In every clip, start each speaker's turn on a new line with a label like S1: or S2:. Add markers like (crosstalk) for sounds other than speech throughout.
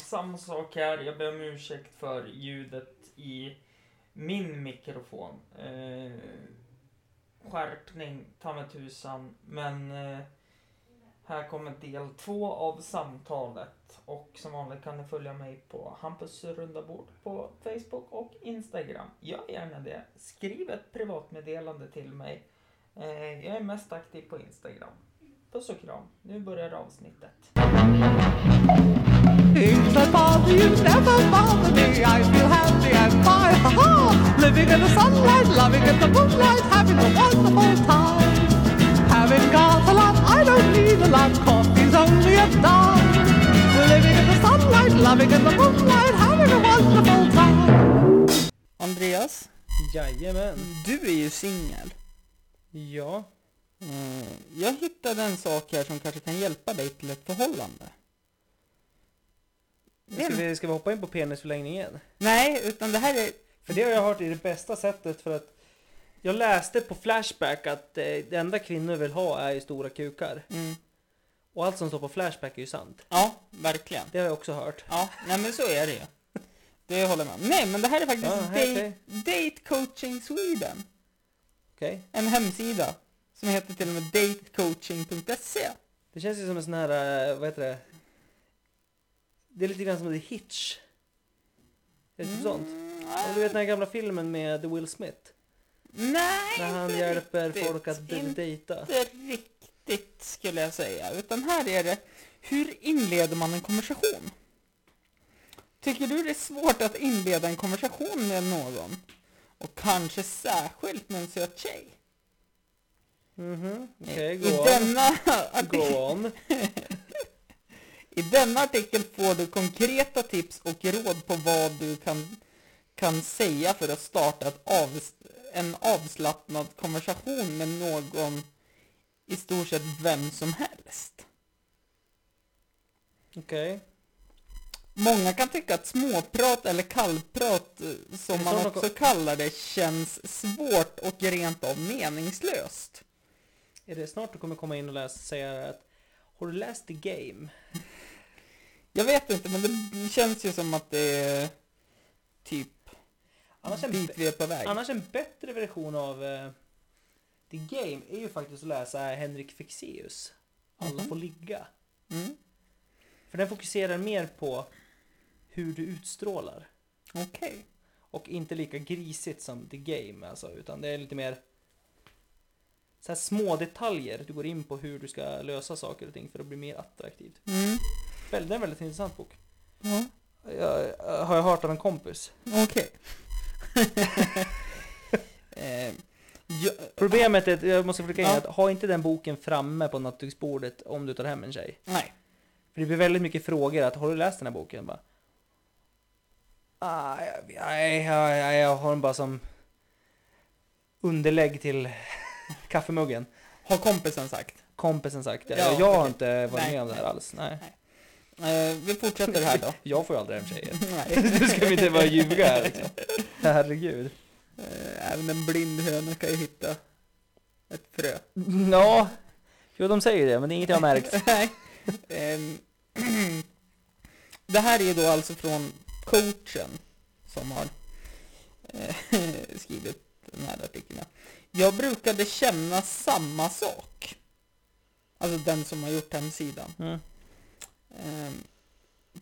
S1: samma sak här. Jag ber om ursäkt för ljudet i min mikrofon. Eh, skärpning, ta mig tusan. Men eh, här kommer del två av samtalet. Och som vanligt kan ni följa mig på Hampus runda bord på Facebook och Instagram. Gör gärna det. Skriv ett privatmeddelande till mig. Eh, jag är mest aktiv på Instagram. Puss och kram. Nu börjar avsnittet.
S2: Things that bother you never bother me. I feel happy and fine. Ha ha! Living in the sunlight, loving in the moonlight, having a wonderful time. Having got a lot, I don't need a lot. Coffee's only a dime. Living in the sunlight, loving in the moonlight, having a wonderful time.
S3: Andreas,
S4: Jajamän.
S3: du är ju singel.
S4: Ja.
S3: Eh, Jag hittade en sak här som kanske kan hjälpa dig till ett förhållande.
S4: Ska vi, ska vi hoppa in på penisförlängningen?
S3: Nej, utan det här är...
S4: För det har jag hört är det bästa sättet för att jag läste på Flashback att eh, det enda kvinnor vill ha är ju stora kukar.
S3: Mm,
S4: Och allt som står på Flashback är ju sant.
S3: ja, verkligen.
S4: Det har jag också hört.
S3: Ja, nej men så är det ju. Det håller om. Nej, men det här är faktiskt
S4: Ja,
S3: date, date Coaching Sweden.
S4: Okej?
S3: En hemsida som heter till och med datecoaching.se.
S4: Det känns ju som en sån här, eh, vad heter det? Det är lite grann som The Hitch. Är det typ sånt? Ja, du vet den här gamla filmen med The Will Smith?
S3: Nej,
S4: När han
S3: inte
S4: hjälper
S3: riktigt.
S4: folk att
S3: Inte
S4: dejta.
S3: riktigt skulle jag säga. Utan här är det, hur inleder man en konversation? Tycker du det är svårt att inleda en konversation med någon? Och kanske särskilt med en söt tjej?
S4: Mhm, okej,
S3: I
S4: gå on.
S3: denna
S4: Go
S3: artikel,
S4: on. (laughs)
S3: I denna artikel får du konkreta tips och råd på vad du kan, kan säga för att starta av, en avslappnad konversation med någon i stort sett vem som helst.
S4: Okej.
S3: Många kan tycka att småprat eller kallprat, eh, som man också kallar det, känns svårt och rent av meningslöst.
S4: Är det snart du kommer komma in och läsa, säga att Har du läst The Game?
S3: Jag vet inte, men det känns ju som att det är typ
S4: Annars en,
S3: dit vi är på väg.
S4: annars en bättre version av eh, The Game är ju faktiskt att läsa Henrik Fexeus. Alla
S3: Mhm.
S4: får ligga.
S3: Mm.
S4: För den fokuserar mer på hur du utstrålar.
S3: Okej.
S4: Och inte lika grisigt som The Game alltså, utan det är lite mer så här små detaljer du går in på hur du ska lösa saker och ting för att bli mer attraktivt.
S3: Mm.
S4: Det är en väldigt intressant bok.
S3: Ja.
S4: Jag, jag har jag hört av en kompis.
S3: Okej. (laughs) eh, ja,
S4: Problemet är, att jag måste flika in,
S3: Ja.
S4: att ha inte den boken framme på nattduksbordet om du tar hem en tjej.
S3: nej.
S4: För det blir väldigt mycket frågor att, har du läst den här boken? Bara, ah, jag, jag, jag, jag, jag har den bara som underlägg till (laughs) kaffemuggen.
S3: Har kompisen sagt.
S4: Kompisen sagt det.
S3: Ja,
S4: jag har inte varit
S3: Nej,
S4: med om det här
S3: nej.
S4: alls. Nej.
S3: Eh, vi fortsätter här då. (laughs)
S4: Jag får ju aldrig hem tjejer. (laughs)
S3: nej.
S4: Nu ska vi inte bara ljuga här liksom. (laughs) Herregud.
S3: Eh, även en blind höna kan ju hitta ett frö.
S4: Ja, jo de säger det, men det är inget jag har märkt.
S3: Nej. Ehm, (clears throat) det här är då alltså från coachen som har eh, skrivit den här artikeln. Jag brukade känna samma sak. Alltså den som har gjort hemsidan.
S4: Mm.
S3: Ehm,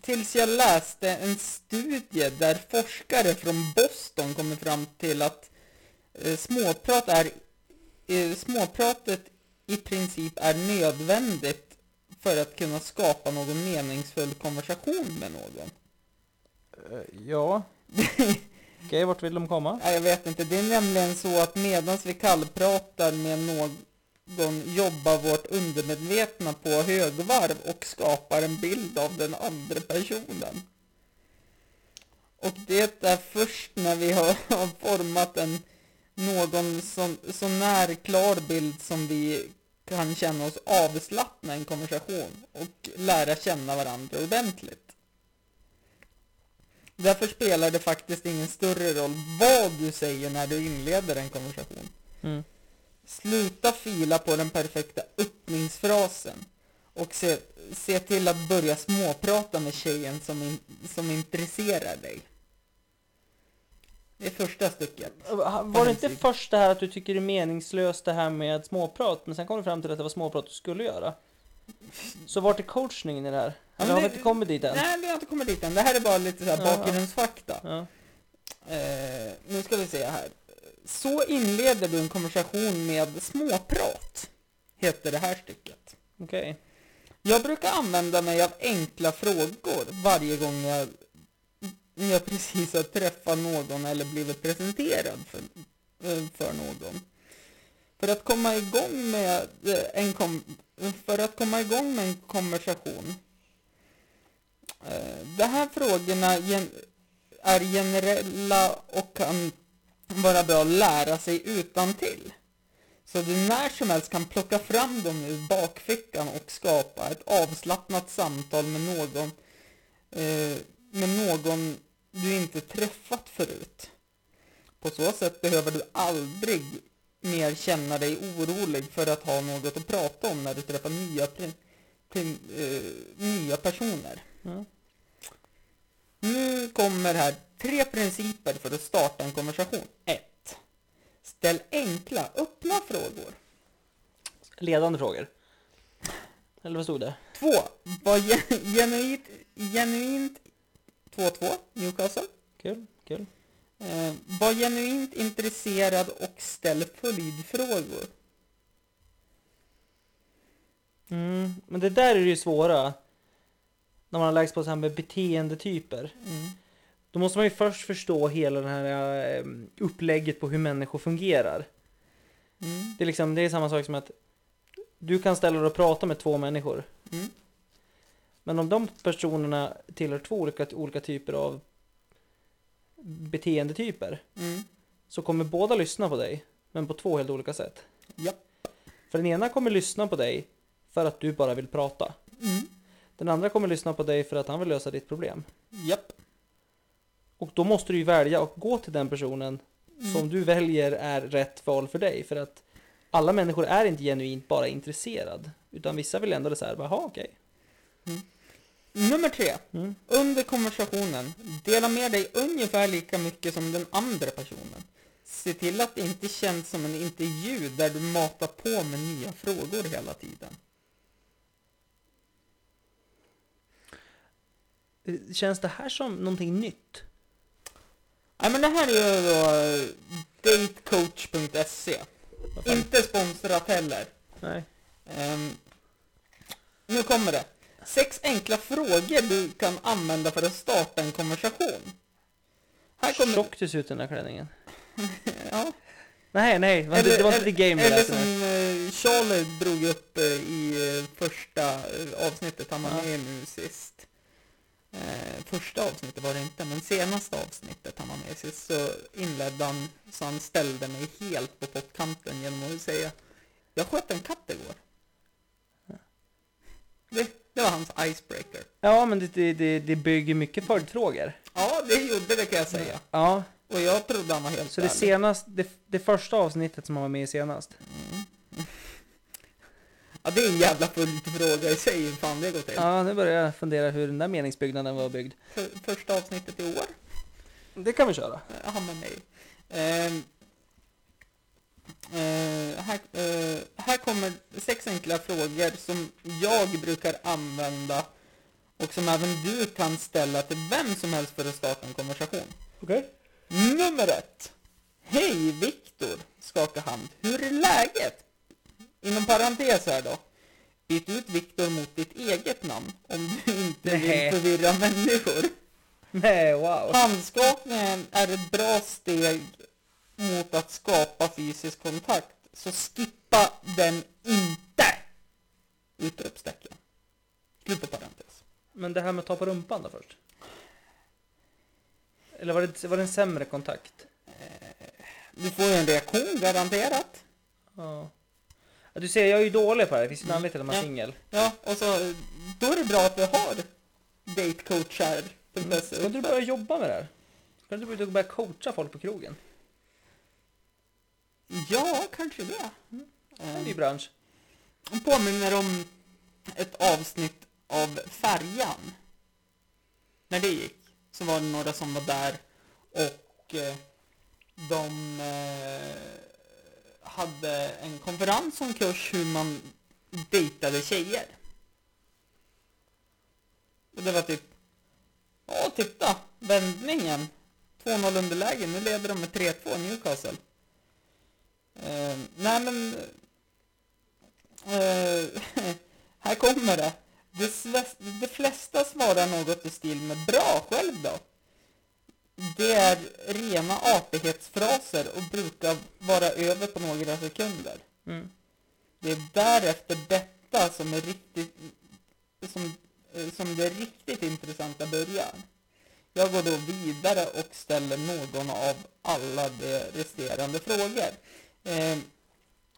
S3: tills jag läste en studie där forskare från Boston kommer fram till att eh, småprat är, eh, småpratet i princip är nödvändigt för att kunna skapa någon meningsfull konversation med någon.
S4: Ja. (laughs) Okej, vart vill de komma?
S3: Ja, jag vet inte, det är nämligen så att medan vi kallpratar med någon jobbar vårt undermedvetna på högvarv och skapar en bild av den andra personen. Och det är först när vi har, har format en någon som, så när klar bild som vi kan känna oss avslappna i en konversation och lära känna varandra ordentligt. Därför spelar det faktiskt ingen större roll vad du säger när du inleder en konversation.
S4: Mm.
S3: Sluta fila på den perfekta öppningsfrasen och se, se till att börja småprata med tjejen som, in, som intresserar dig. Det är första stycket.
S4: Var det inte först det här att du tycker det är meningslöst det här med småprat, men sen kom du fram till att det var småprat du skulle göra? Så vart är coachningen i det här? Eller har vi inte kommit dit än?
S3: Nej, vi har inte kommit dit än. Det här är bara lite så här bakgrundsfakta.
S4: Ja.
S3: Eh, nu ska vi se här. Så inleder du en konversation med småprat, heter det här stycket.
S4: Okej.
S3: Jag brukar använda mig av enkla frågor varje gång jag, jag precis har träffat någon eller blivit presenterad för, för någon. För att komma igång med eh, en kom, för att komma igång med en konversation. Eh, de här frågorna gen, är generella och kan vara bra att lära sig utan till. Så du när som helst kan plocka fram dem ur bakfickan och skapa ett avslappnat samtal med någon, eh, med någon du inte träffat förut. På så sätt behöver du aldrig mer känna dig orolig för att ha något att prata om när du träffar nya, eh, nya personer.
S4: Mm.
S3: Nu kommer här tre principer för att starta en konversation. 1. Ställ enkla, öppna frågor.
S4: Ledande frågor. Eller vad stod det?
S3: 2. Var gen- genuint, genuint 2-2, Newcastle.
S4: Kul, kul.
S3: Eh, var genuint intresserad och ställ följdfrågor.
S4: Mm, men det där är ju svåra. När man har läst på så här med beteendetyper.
S3: Mm.
S4: Då måste man ju först förstå hela det här eh, upplägget på hur människor fungerar.
S3: Mm.
S4: Det är liksom, det är samma sak som att du kan ställa dig och prata med två människor.
S3: Mm.
S4: Men om de personerna tillhör två olika, olika typer av beteendetyper
S3: Mm.
S4: så kommer båda lyssna på dig, men på två helt olika sätt.
S3: Ja.
S4: För den ena kommer lyssna på dig för att du bara vill prata.
S3: Mm.
S4: Den andra kommer lyssna på dig för att han vill lösa ditt problem.
S3: Japp.
S4: Och då måste du ju välja att gå till den personen
S3: Mm.
S4: som du väljer är rätt val för dig. För att alla människor är inte genuint bara intresserad. Utan vissa vill ändå det så här, jaha okej.
S3: Nummer tre.
S4: Mm.
S3: Under konversationen, dela med dig ungefär lika mycket som den andra personen. Se till att det inte känns som en intervju där du matar på med nya frågor hela tiden.
S4: Känns det här som någonting nytt?
S3: Nej men det här är ju då eh, datecoach.se. Inte sponsrat heller.
S4: Nej.
S3: Ehm, nu kommer det. Sex enkla frågor du kan använda för att starta en konversation. Här kommer...
S4: Tjock du ser ut i den här klänningen. (laughs)
S3: Ja.
S4: Nej, nej, det var inte- det var inte the game
S3: eller som eh, Charlie drog upp eh, i eh, första eh, avsnittet han var
S4: Ja.
S3: med nu sist. Eh, första avsnittet var det inte, men senaste avsnittet han var med sist så inledde han så han ställde mig helt på pottkanten genom att säga Jag sköt en katt igår. Det, det var hans icebreaker.
S4: Ja, men det, det, det, bygger mycket följdfrågor.
S3: Ja, det gjorde det kan jag säga.
S4: Ja,
S3: Och jag trodde han var helt
S4: så det
S3: ärlig.
S4: senast, det, det första avsnittet som han var med i senast.
S3: Ja, det är en jävla följdfråga i sig hur fan det går till.
S4: Ja, nu börjar jag fundera hur den där meningsbyggnaden var byggd.
S3: För, första avsnittet i år.
S4: Det kan vi köra.
S3: Jag har med mig. Ehm, eh, här, eh, här kommer sex enkla frågor som jag brukar använda och som även du kan ställa till vem som helst för att starta en konversation.
S4: Okej.
S3: Nummer ett. Hej Viktor! Skaka hand. Hur är läget? Inom parentes här då. Byt ut Viktor mot ditt eget namn om du inte
S4: Nej.
S3: vill förvirra människor.
S4: Nej, wow.
S3: Handskakningen är ett bra steg mot att skapa fysisk kontakt. Så skippa den inte! Utropstecken. Slut på parentes.
S4: Men det här med att ta på rumpan då först? Eller var det, var det en sämre kontakt?
S3: Du får ju en reaktion garanterat.
S4: Ja. Du ser, jag är ju dålig på det här. Det finns ju en anledning till att man är singel.
S3: Ja, och så då är det bra att vi har datecoachar.
S4: Mm. Ska inte du börja jobba med det här? Ska inte du börja coacha folk på krogen?
S3: Ja, kanske det.
S4: Är en
S3: Eh,
S4: ny bransch.
S3: påminner om ett avsnitt av Färjan. När det gick så var det några som var där och eh, de eh, hade en konferens om kurs hur man dejtade tjejer. Och det var typ, ja titta, vändningen. 2-0 underläge, nu leder de med 3-2 Newcastle. Eh, nej men, eh, (laughs) här kommer det. De, de flesta svarar något i stil med bra själv då. Det är rena artighetsfraser och brukar vara över på några sekunder.
S4: Mm.
S3: Det är därefter detta som är riktigt som, eh, som det riktigt intressanta börjar. Jag går då vidare och ställer någon av alla de resterande frågor. Eh,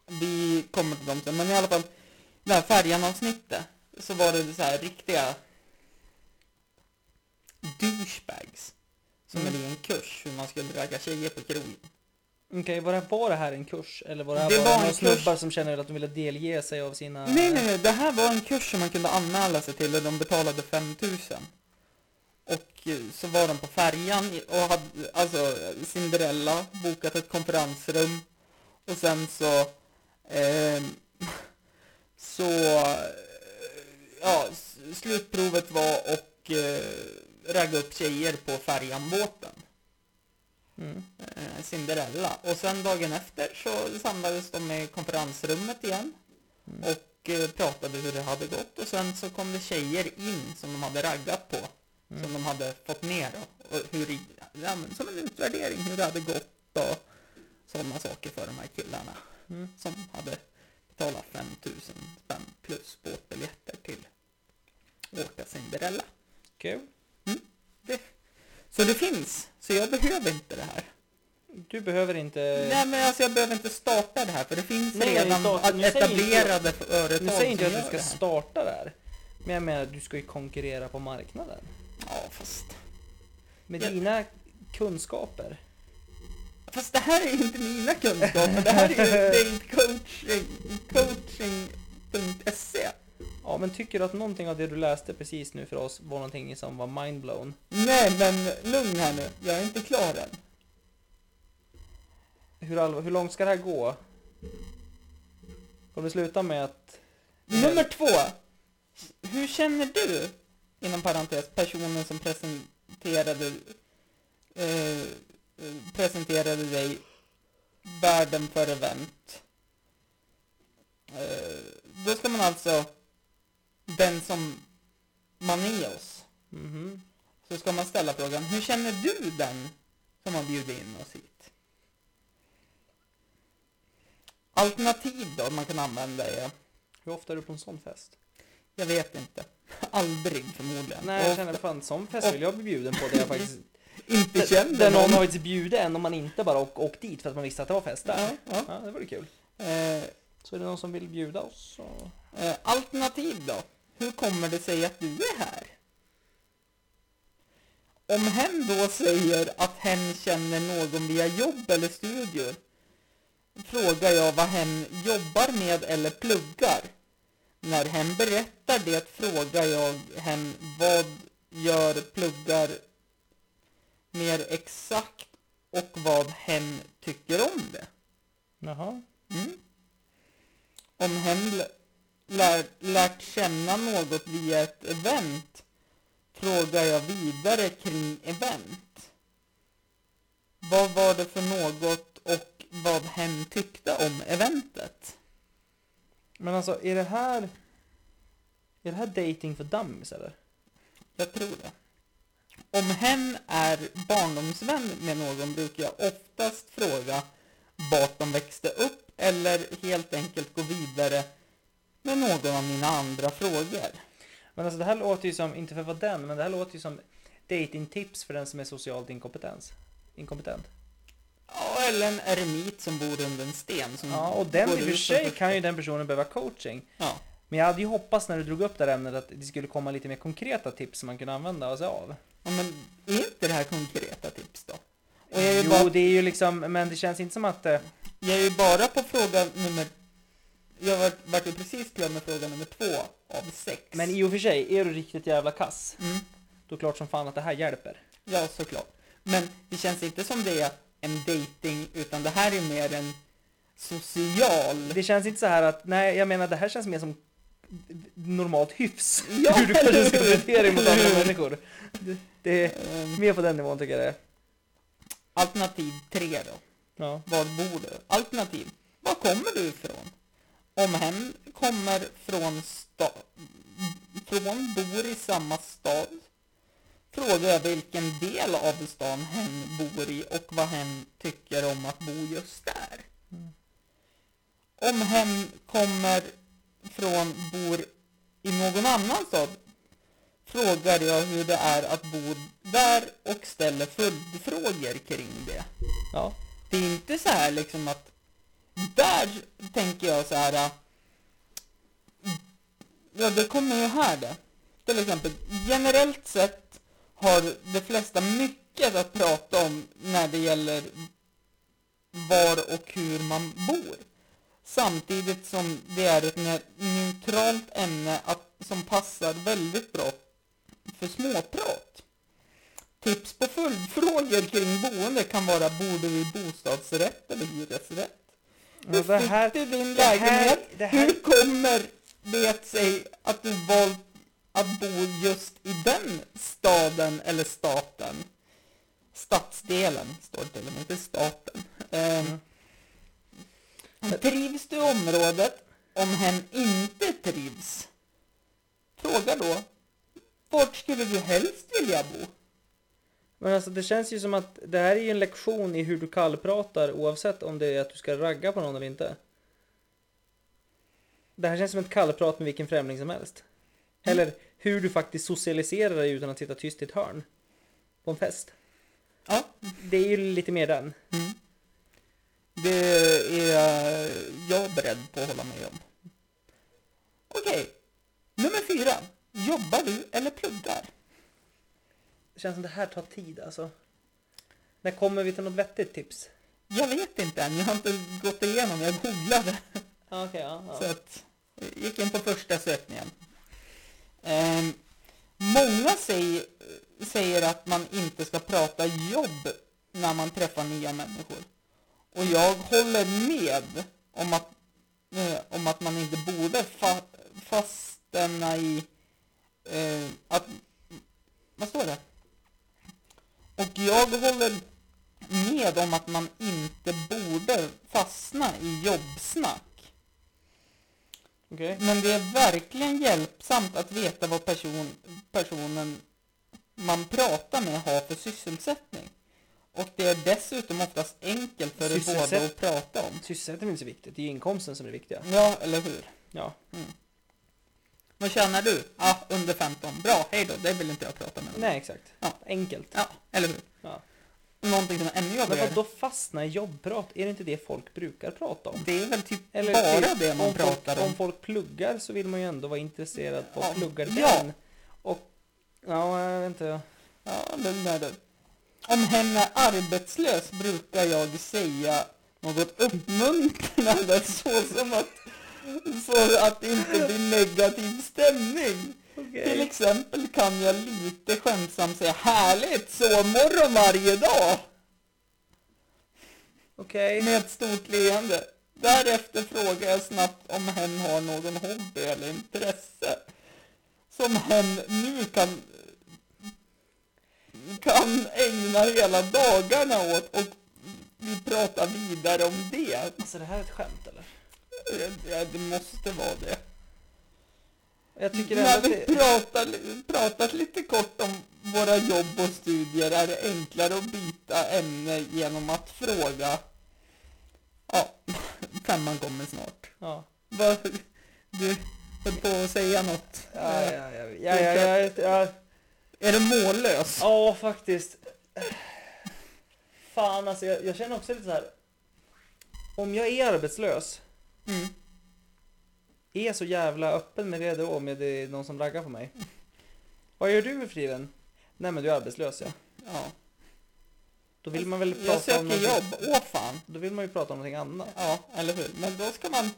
S3: vi kommer till dem sen, men i alla fall, det här färjan-avsnittet, så var det så här riktiga douchebags som
S4: Mm.
S3: en kurs hur man skulle ragga tjejer på krogen.
S4: Okej, var, det, var det här en kurs? Eller var det här
S3: Det
S4: bara
S3: var
S4: några snubbar som känner att de ville delge sig av sina...
S3: Nej, nej, nej, det här var en kurs som man kunde anmäla sig till och de betalade 5000. Och eh, så var de på färjan och hade, alltså Cinderella, bokat ett konferensrum. Och sen så, eh, så, ja, slutprovet var och eh, ragga upp tjejer på färjanbåten.
S4: Mm.
S3: eh, Cinderella. Och sen dagen efter så samlades de i konferensrummet igen och eh, pratade hur det hade gått. Och sen så kom det tjejer in som de hade raggat på. Som de hade fått ner då. Och hur, ja, men som en utvärdering hur det hade gått och sådana saker för de här killarna.
S4: Mm.
S3: Som hade betalat 5000 spänn plus båtbiljetter till åka Cinderella.
S4: Kul.
S3: Det, (laughs) så det finns, så jag behöver inte det här.
S4: Du behöver inte...
S3: Nej men alltså jag behöver inte starta det här för det finns
S4: Nej,
S3: redan
S4: starta- säger inte
S3: etablerade företag
S4: Nu säger inte jag att du ska
S3: det
S4: starta där. Men jag menar, du ska ju konkurrera på marknaden.
S3: Ja fast,
S4: Med
S3: Ja.
S4: dina kunskaper.
S3: fast det här är ju inte mina kunskaper. Det här är ju datecoaching, coaching.se.
S4: Ja, men tycker du att någonting av det du läste precis nu för oss var någonting som var mindblown?
S3: Nej men lugn här nu, jag är inte klar än.
S4: Hur, all, hur långt ska det här gå? Kommer det sluta med att...
S3: Nummer två. Hur känner du, inom parentes, personen som presenterade, eh, presenterade dig världen för event? Eh, då ska man alltså, den som man är oss,
S4: Mhm.
S3: så ska man ställa frågan, hur känner du den som har bjudit in oss hit? Alternativ då man kan använda är
S4: Hur ofta är du på en sån fest?
S3: Jag vet inte. (laughs) Aldrig förmodligen.
S4: Nej, jag
S3: Och
S4: känner fan sån fest vill jag bli bjuden på. Där jag (laughs) faktiskt...
S3: inte kände
S4: där någon har faktiskt bjudit en och man inte bara åkt, åkt dit för att man visste att det var fest där.
S3: Ja, ja.
S4: Ja, det vore kul.
S3: Eh,
S4: Så är det någon som vill bjuda oss så...
S3: eh, alternativ då? Hur kommer det sig att du är här? Om hen då säger att hen känner någon via jobb eller studier frågar jag vad hen jobbar med eller pluggar. När hen berättar det frågar jag hen vad gör pluggar mer exakt och vad hen tycker om det.
S4: Jaha.
S3: Mm. Om hen lär, lärt känna något via ett event frågar jag vidare kring event. Vad var det för något och vad hen tyckte om eventet?
S4: Men alltså, är det här... Är det här dating för dummies eller?
S3: Jag tror det. Om hen är barndomsvän med någon brukar jag oftast fråga vart de växte upp eller helt enkelt gå vidare med någon av mina andra frågor.
S4: Men alltså det här låter ju som, inte för att vara den, men det här låter ju som datingtips för den som är socialt inkompetens. Inkompetent.
S3: Ja, eller en eremit som bor under en sten. Som
S4: Ja, och den i och för sig kan ju den personen behöva coaching.
S3: Ja.
S4: Men jag hade ju hoppats när du drog upp det här ämnet att det skulle komma lite mer konkreta tips som man kunde använda sig av.
S3: ja, men är inte det här konkreta tips då?
S4: Jo,
S3: bara,
S4: det är ju liksom, men det känns inte som att... eh,
S3: jag är ju bara på fråga nummer... Jag ju precis klar med fråga nummer två. av sex.
S4: Men i och för sig, är du riktigt jävla kass,
S3: Mm.
S4: då klart som fan att det här hjälper.
S3: Ja, såklart. Men det känns inte som det är en dating utan det här är mer en social...
S4: Det känns inte så här att, nej jag menar det här känns mer som normalt hyfs. (laughs)
S3: Ja,
S4: Hur du kanske ska bete dig mot andra (laughs) människor. Det, det är
S3: Ehm,
S4: mer på den nivån tycker jag det är.
S3: alternativ tre då.
S4: Ja.
S3: Var bor du? Alternativ. Var kommer du ifrån? Om hen kommer från från, bor i samma stad. Fråga jag vilken del av stan hen bor i och vad hen tycker om att bo just där. Om hen kommer från, bor i någon annan stad frågar jag hur det är att bo där och ställer följdfrågor kring det.
S4: ja.
S3: Det är inte så här liksom att där tänker jag så här. Äh, ja, det kommer ju här det. Till exempel, generellt sett har de flesta mycket att prata om när det gäller var och hur man bor. Samtidigt som det är ett neutralt ämne att, som passar väldigt bra för småprat. Tips på följdfrågor kring boende kan vara bor du i bostadsrätt eller hyresrätt? Hur
S4: det här-
S3: fick du din
S4: det här-
S3: lägenhet?
S4: det här-
S3: Hur kommer det sig att du valt att bo just i den staden eller staten? Stadsdelen står det till och med, inte staten. Ehm, Trivs du i området? Om hen inte trivs? Fråga då. Vart skulle du helst vilja bo?
S4: Men alltså det känns ju som att det här är ju en lektion i hur du kallpratar oavsett om det är att du ska ragga på någon eller inte. Det här känns som ett kallprat med vilken främling som helst. Eller hur du faktiskt socialiserar dig utan att sitta tyst i ett hörn. På en fest.
S3: Ja,
S4: Det är ju lite mer den.
S3: Mm. Det är jag beredd på att hålla med om. Okej, nummer fyra. Jobbar du eller pluggar?
S4: Det känns som det här tar tid alltså. När kommer vi till något vettigt tips?
S3: Jag vet inte än, jag har inte gått igenom, jag googlade.
S4: Ja, okej, ja,
S3: Så att, jag gick in på första sökningen. Ehm, många säger, säger att man inte ska prata jobb när man träffar nya människor. Och jag håller med om att, eh, om att man inte borde fa, fastna i eh, att... Vad står det? Och jag håller med om att man inte borde fastna i jobbsnack.
S4: Okej.
S3: Men det är verkligen hjälpsamt att veta vad person, personen man pratar med har för sysselsättning. Och det är dessutom oftast enkelt för er båda att prata om.
S4: Sysselsättning är inte så viktigt, det är ju inkomsten som är det viktiga.
S3: Ja, eller hur?
S4: Ja.
S3: Vad tjänar du? Ja, under 15. Bra, hej då. Det vill inte jag prata med.
S4: Nej, exakt.
S3: Ja.
S4: Enkelt.
S3: Ja, eller hur?
S4: Ja.
S3: Någonting som är ännu
S4: Men
S3: jobbigare.
S4: vad då fastna i jobbprat? Är det inte det folk brukar prata om?
S3: Det är väl typ
S4: Eller
S3: bara
S4: typ,
S3: det man pratar
S4: folk,
S3: om.
S4: Om folk pluggar så vill man ju ändå vara intresserad på
S3: Ja,
S4: pluggar
S3: ja.
S4: den. Och, ja, jag vet inte.
S3: Ja, den är det. Om hen är arbetslös brukar jag säga något uppmuntrande så som att så att det inte blir negativ stämning. Till exempel kan jag lite skämtsamt säga härligt sovmorgon varje dag
S4: Okej.
S3: med ett stort leende. Därefter frågar jag snabbt om hen har någon hobby eller intresse som hen nu kan kan ägna hela dagarna åt och vi pratar vidare om det.
S4: Alltså det här är ett skämt?
S3: Ja, det måste vara det.
S4: Jag tycker
S3: När
S4: att
S3: vi
S4: det...
S3: pratar, pratat lite kort om våra jobb och studier är det enklare att byta ämne genom att fråga. Ja, (laughs) femman kommer snart.
S4: Ja.
S3: Vad, du höll på att säga något.
S4: Ja, ja, ja, ja, ja, ja, ja.
S3: Är du mållös?
S4: Ja, faktiskt. Fan alltså, jag, jag känner också lite så här. Om jag är arbetslös,
S3: Mm.
S4: är jag så jävla öppen med det då om det är någon som raggar på mig? Vad gör du med friden? Nej men du är arbetslös ja.
S3: Ja.
S4: Då vill man väl
S3: Jag
S4: prata om
S3: söker
S4: någonting-
S3: jobb. Åh fan.
S4: Då vill man ju prata om någonting annat.
S3: Ja, eller hur? Men då ska man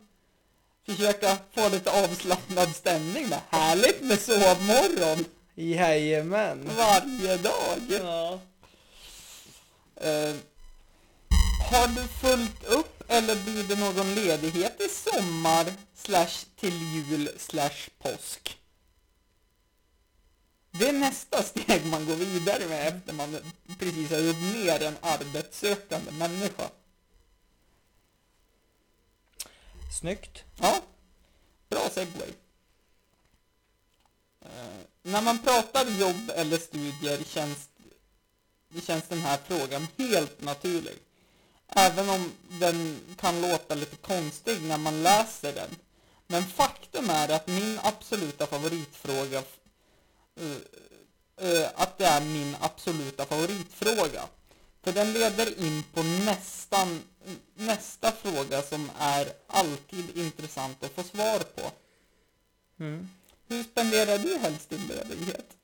S3: försöka få lite avslappnad stämning med. Härligt med sovmorgon
S4: Jajamän.
S3: varje dag.
S4: Ja.
S3: Eh, har du fullt upp eller blir det någon ledighet i sommar slash till jul slash påsk? Det är nästa steg man går vidare med efter man precis har gjort ner en arbetssökande människa.
S4: Snyggt.
S3: Ja, bra segway. Eh, när man pratar jobb eller studier känns, känns den här frågan helt naturlig. Även om den kan låta lite konstig när man läser den. Men faktum är att min absoluta favoritfråga eh, eh, att det är min absoluta favoritfråga. För den leder in på nästan nästa fråga som är alltid intressant att få svar på.
S4: Mm.
S3: Hur spenderar du helst din ledighet?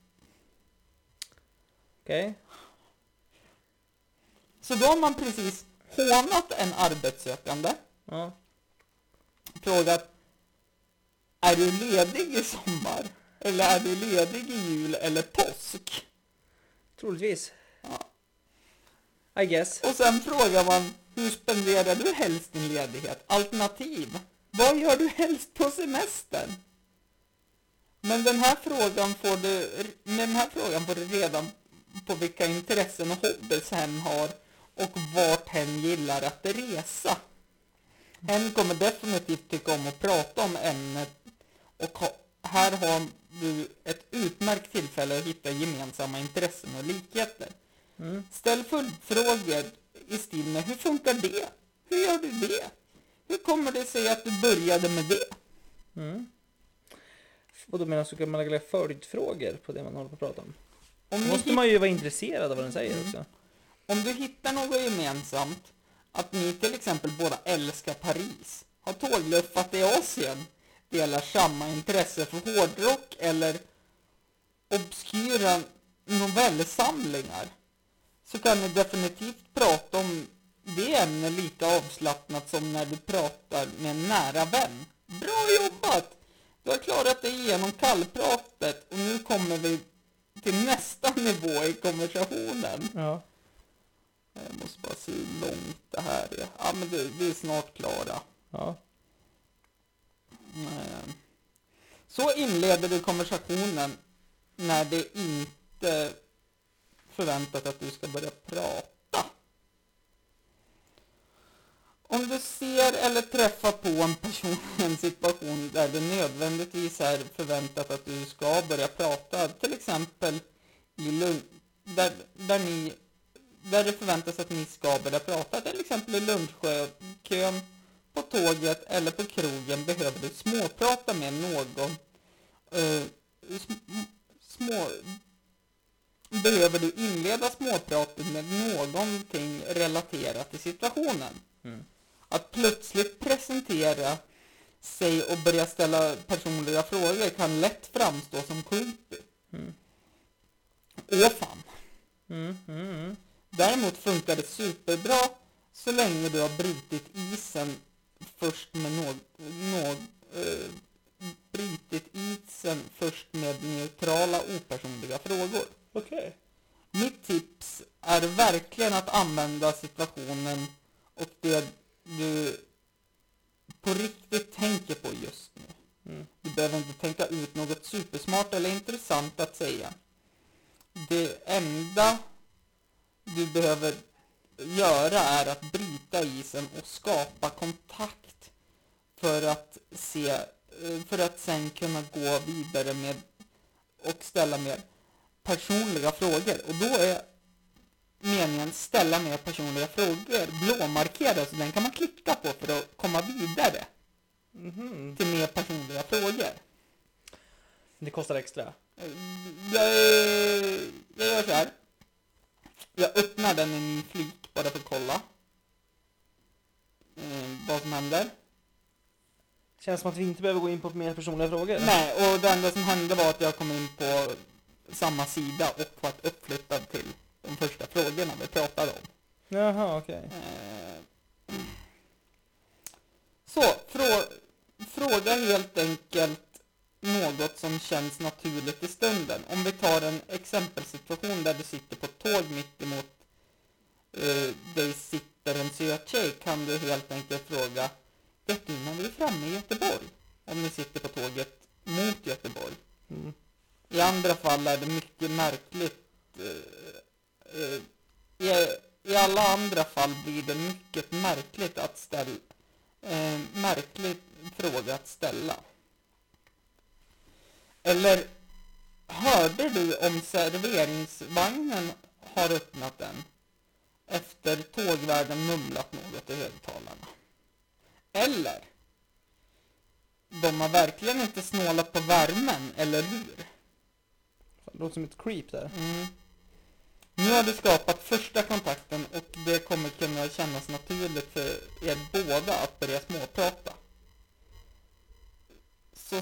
S4: Okej.
S3: Så då har man precis hånat en arbetssökande,
S4: Ja.
S3: frågat Är du ledig i sommar? Eller är du ledig i jul eller påsk?
S4: Troligtvis.
S3: Ja.
S4: I guess.
S3: Och sen frågar man Hur spenderar du helst din ledighet? Alternativ Vad gör du helst på semestern? Men den här frågan får du, med den här frågan får du redan på vilka intressen och hobbys hen har och vart hen gillar att resa. Hen kommer definitivt tycka om att prata om ämnet och här har du ett utmärkt tillfälle att hitta gemensamma intressen och likheter.
S4: Mm.
S3: Ställ följdfrågor i stil med hur funkar det? Hur gör du det? Hur kommer det sig att du började med det?
S4: Mm. Och då menar du kan man lägga följdfrågor på det man håller på att prata om?
S3: Om,
S4: Då måste man ju vara intresserad av vad den säger
S3: Mm.
S4: också
S3: om du hittar något gemensamt, att ni till exempel båda älskar Paris, har tågluffat i Asien, delar samma intresse för hårdrock eller obskyra novellsamlingar, så kan ni definitivt prata om det ämnet lika avslappnat som när du pratar med en nära vän. Bra jobbat! Du har klarat dig igenom kallpratet och nu kommer vi till nästa nivå i konversationen.
S4: Ja.
S3: Jag måste bara se hur långt det här är. Ja, men det, vi är snart klara.
S4: Ja.
S3: Så inleder du konversationen när det inte förväntat att du ska börja prata. Om du ser eller träffar på en person i en situation där det nödvändigtvis är förväntat att du ska börja prata, till exempel i lugn, där, där, ni, där det förväntas att ni ska börja prata, till exempel i lunchkön, på tåget eller på krogen behöver du småprata med någon. Eh, sm- små, behöver du inleda småpratet med någonting relaterat till situationen.
S4: Mm.
S3: Att plötsligt presentera sig och börja ställa personliga frågor kan lätt framstå som creepy.
S4: Mm.
S3: Åh fan.
S4: Mm, mm, mm.
S3: Däremot funkar det superbra så länge du har brutit isen först med någ, någ, eh, brutit isen först med neutrala opersonliga frågor.
S4: Okej.
S3: Mitt tips är verkligen att använda situationen och det du på riktigt tänker på just nu.
S4: Mm.
S3: Du behöver inte tänka ut något supersmart eller intressant att säga. Det enda du behöver göra är att bryta isen och skapa kontakt för att se, eh, för att sen kunna gå vidare med och ställa mer personliga frågor. Och då är meningen ställa mer personliga frågor blåmarkerad så den kan man klicka på för att komma vidare
S4: Mhm.
S3: till mer personliga frågor.
S4: Det kostar extra.
S3: Eh, Jag, jag gör så här. Jag öppnar den i en ny flik bara för att kolla eh, vad som händer.
S4: Känns som att vi inte behöver gå in på mer personliga frågor.
S3: Nej, och det enda som hände var att jag kom in på samma sida och varit uppflyttad till de första frågorna vi pratade om.
S4: Jaha, okej.
S3: Eh, Så, frå fråga helt enkelt något som känns naturligt i stunden. Om vi tar en exempelsituation där du sitter på ett tåg mitt emot uh, dig sitter en söt tjej kan du helt enkelt fråga Vet du när vi är framme i Göteborg? Om ni sitter på tåget mot Göteborg.
S4: Mm.
S3: I andra fall är det mycket märkligt. eh, eh, I, I alla andra fall blir det mycket märkligt att ställa eh, märklig fråga att ställa. Eller hörde du om serveringsvagnen har öppnat den? Efter tågvärden mumlat något i högtalarna. Eller de har verkligen inte snålat på värmen, eller hur?
S4: Det låter som ett creep där.
S3: Mm. Nu har du skapat första kontakten och det kommer kunna kännas naturligt för er båda att börja småprata. Så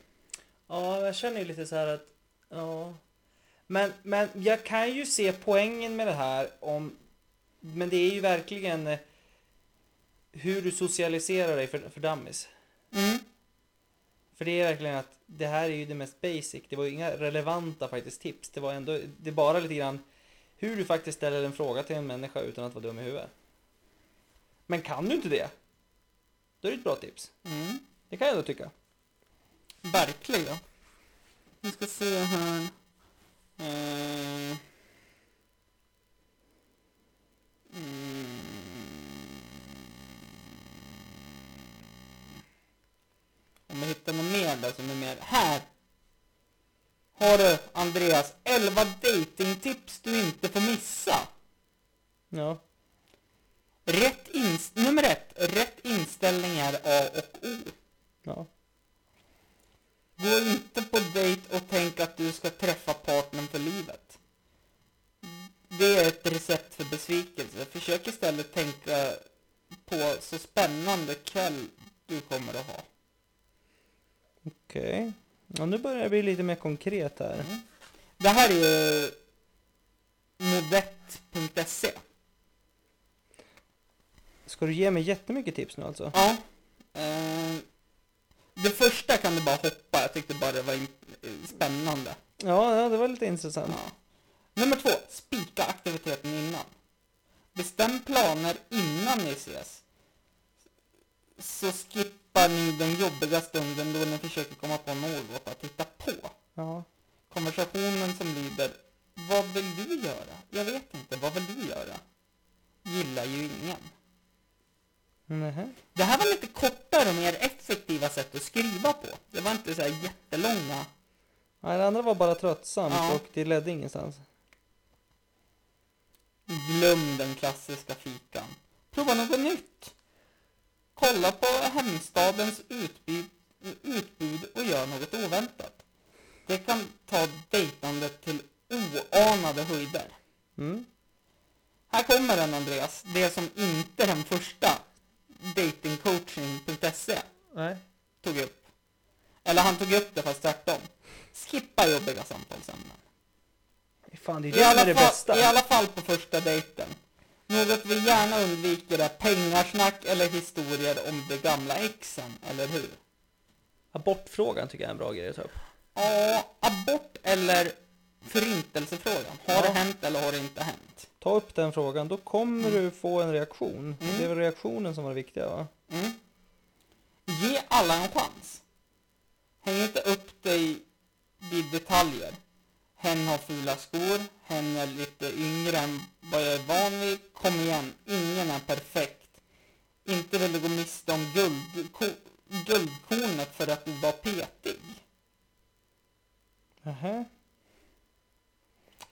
S4: Ja, jag känner ju lite så här att, ja. Men, men jag kan ju se poängen med det här om, men det är ju verkligen eh, hur du socialiserar dig för, för dummies.
S3: Mm.
S4: För det är verkligen att det här är ju det mest basic. Det var ju inga relevanta faktiskt tips. Det var ändå, det är bara lite grann hur du faktiskt ställer en fråga till en människa utan att vara dum i huvudet. Men kan du inte det? Då är det ett bra tips.
S3: Mm.
S4: Det kan jag ändå tycka.
S3: Verkligen. Vi ska se här. Eh. Mm. Om jag hittar något mer där som är mer. Här! Har du Andreas 11 datingtips du inte får missa.
S4: Ja.
S3: Rätt inst- nummer ett, rätt inställning är A och O.
S4: Ja.
S3: Gå inte på dejt och tänk att du ska träffa partnern för livet. Det är ett recept för besvikelse. Försök istället tänka på så spännande kväll du kommer att ha.
S4: Okej. Ja, nu börjar det bli lite mer konkret här.
S3: Det här är ju modett.se.
S4: Ska du ge mig jättemycket tips nu alltså?
S3: Ja. Eh, det första kan du bara hoppa. Jag tyckte bara det var eh, spännande.
S4: Ja, ja det var lite intressant.
S3: Ja. Nummer två, spika aktiviteten innan. Bestäm planer innan ni ses. Så skippar ni den jobbiga stunden då ni försöker komma på något att titta på.
S4: Ja.
S3: Konversationen som lyder Vad vill du göra? Jag vet inte, vad vill du göra? Gillar ju ingen.
S4: Nähä.
S3: Det här var lite kortare och mer effektiva sätt att skriva på. Det var inte så här jättelånga.
S4: Nej, det andra var bara tröttsamt
S3: Ja.
S4: och det ledde ingenstans.
S3: Glöm den klassiska fikan. Prova något nytt. Kolla på hemstadens utbud, utbud och gör något oväntat. Det kan ta dejtandet till oanade höjder.
S4: Mm.
S3: Här kommer den Andreas, det som inte den första datingcoaching.se
S4: Nej.
S3: tog upp. Eller han tog upp det fast tvärtom. Skippa jobbiga samtalsämnen.
S4: Fan, det är
S3: I
S4: det
S3: alla,
S4: det
S3: fall,
S4: bästa.
S3: I alla fall på första dejten. Något vi gärna undviker är pengarsnack eller historier om de gamla exen, eller hur?
S4: Abortfrågan tycker jag är en bra grej att ta upp.
S3: Ja, abort eller förintelsefrågan. Har
S4: Ja.
S3: det hänt eller har det inte hänt?
S4: Ta upp den frågan, då kommer du få en reaktion.
S3: Mm.
S4: Det är väl reaktionen som var det viktiga va?
S3: Mm. Ge alla en chans. Häng inte upp dig vid detaljer. Hen har fula skor, hen är lite yngre än vad jag är van vid. Kom igen, ingen är perfekt. Inte vill du gå miste om guld, ko, guldkornet för att du var petig.
S4: Nähä.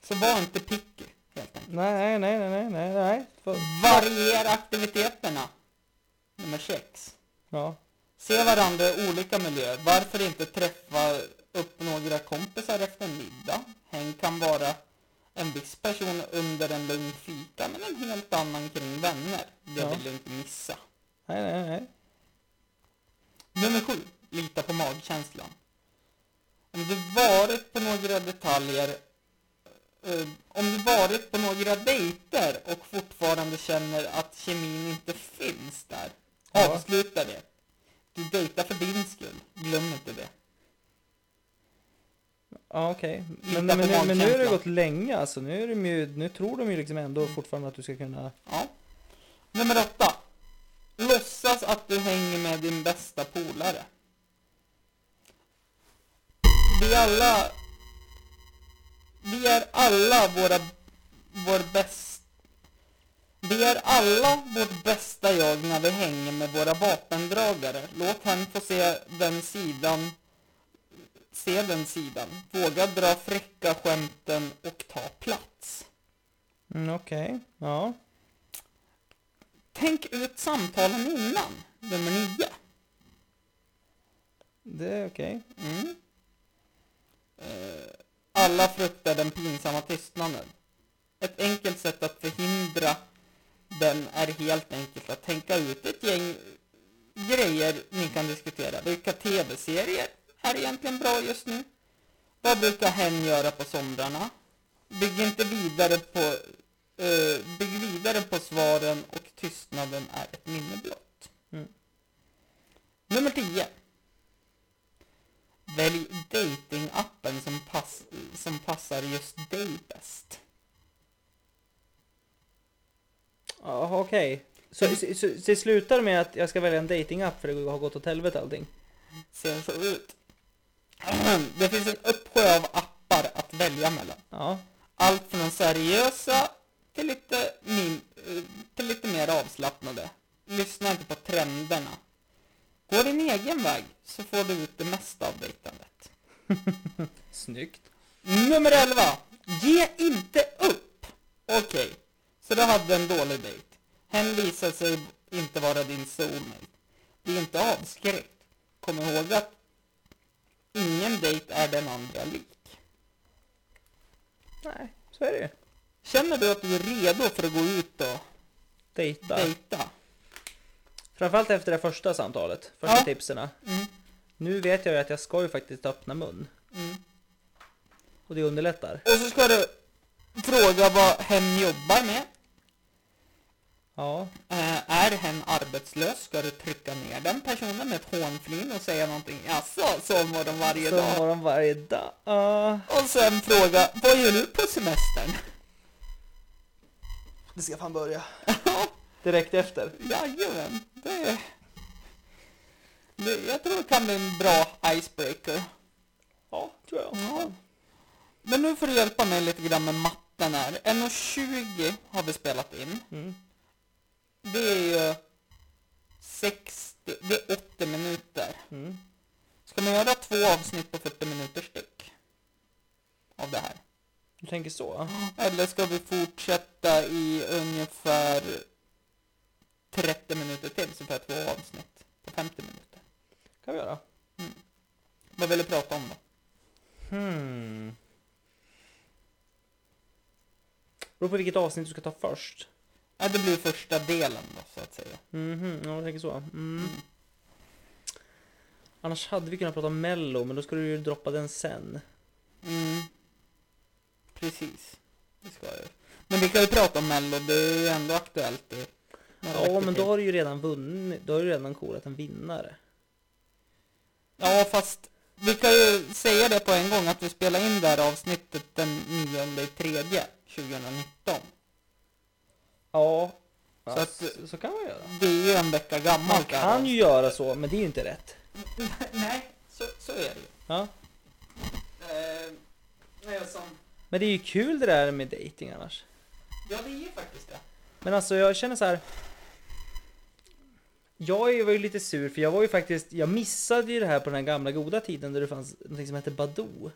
S3: Så var inte picky, helt enkelt.
S4: Nej, nej, nej, nej, nej, nej. För,
S3: Variera aktiviteterna. Nummer sex.
S4: ja.
S3: Se varandra i olika miljöer. Varför inte träffa upp några kompisar efter en middag? Häng kan vara en viss person under en lugn fika, men en helt annan kring vänner. Det
S4: Ja.
S3: vill du inte missa.
S4: Nej, nej, nej.
S3: Nummer sju. Lita på magkänslan. Om du varit på några detaljer om du varit på några dejter och fortfarande känner att kemin inte finns där,
S4: Ja.
S3: avsluta det. Du dejtar för din skull. Glöm inte det.
S4: Ja, okej.
S3: Lita
S4: Men, men, nu, men nu har det gått länge alltså. Nu, är de ju, nu tror de ju liksom ändå fortfarande att du ska kunna...
S3: Ja. Nummer åtta. Låtsas att du hänger med din bästa polare. Vi alla... Vi är alla våra... Vår bäst... Vi är alla vårt bästa jag när vi hänger med våra vapendragare. Låt henne få se den sidan... Se den sidan. Våga dra fräcka skämten och ta plats.
S4: Mm, okej. Ja.
S3: Tänk ut samtalen innan. Nummer nio.
S4: Det är okej.
S3: Mm. Eh, alla fruktar den pinsamma tystnaden. Ett enkelt sätt att förhindra den är helt enkelt att tänka ut ett gäng grejer ni kan diskutera. Vilka tv-serier är egentligen bra just nu? Vad brukar hen göra på somrarna? Bygg inte vidare på eh, bygg vidare på svaren och tystnaden är ett minne blott.
S4: Mm.
S3: Nummer 10. Välj datingappen som, pass, som passar just dig bäst.
S4: Ja, okej. Så, så, så det slutar med att jag ska välja en datingapp för det har gått åt helvete allting?
S3: Ser så ut. Det finns en uppsjö av appar att välja mellan.
S4: Ja.
S3: Allt från seriösa till lite, min, eh, till lite mer avslappnade. Lyssna inte på trenderna. Gå din egen väg så får du ut det mesta av dejtandet. (laughs)
S4: Snyggt.
S3: Nummer 11. Ge inte upp. Okej, så du hade en dålig dejt. Hen visade sig inte vara din soulmate. Bli inte avskräckt. Kom ihåg att ingen dejt är den andra lik.
S4: Nej, så är det ju.
S3: Känner du att du är redo för att gå ut och
S4: Dejta.
S3: dejta?
S4: Framförallt efter det första samtalet. Första
S3: Ja.
S4: tipserna.
S3: Mm,
S4: Nu vet jag ju att jag ska ju faktiskt öppna mun.
S3: mm.
S4: Och det underlättar.
S3: Och så ska du fråga vad hen jobbar med.
S4: Ja.
S3: Eh, är hen arbetslös ska du trycka ner den personen med ett hånflin och säga någonting. Jaså, sovmorgon de varje
S4: Så
S3: dag?
S4: morgon varje dag. Ja.
S3: Och sen fråga, vad gör du på semestern?
S4: Det ska fan börja. (laughs) Direkt efter.
S3: Jajamän, det, det... Jag tror det kan bli en bra icebreaker.
S4: Ja, tror jag.
S3: Ja. Men nu får du hjälpa mig lite grann med matten här. 1.20 har vi spelat in.
S4: Mm.
S3: Det är ju 60, det är 80 minuter.
S4: Mm.
S3: Ska man göra två avsnitt på 40 minuter styck? Av det här?
S4: Du tänker så?
S3: Eller ska vi fortsätta i ungefär 30 minuter till så får jag två avsnitt på 50 minuter?
S4: kan vi göra.
S3: Vad vill du prata om då?
S4: Hmm. Beror på vilket avsnitt du ska ta först.
S3: Ja, det blir första delen då så att säga.
S4: Mhm, ja jag tänker så. Mm. Annars hade vi kunnat prata om mello, men då skulle du ju droppa den sen.
S3: Mm. Precis. Det ska jag. Men vi kan ju prata om Mello, det är ju ändå aktuellt några
S4: Ja, men då har du ju redan vunnit. Då har du redan korat en vinnare.
S3: Ja, fast vi kan ju säga det på en gång att vi spelar in det här avsnittet den 9 tredje 2019.
S4: Ja,
S3: Så att-
S4: så, kan man göra.
S3: Det är ju en vecka gammalt.
S4: Man kan ju göra så, men det är ju inte rätt. (laughs)
S3: Nej, så, så är det ju.
S4: Ja.
S3: Eh, som...
S4: Men det är ju kul det där med dating annars.
S3: Ja, det är ju faktiskt det.
S4: Men alltså jag känner så här. Jag var ju lite sur för jag var ju faktiskt, jag missade ju det här på den här gamla goda tiden där det fanns något som hette Badoo.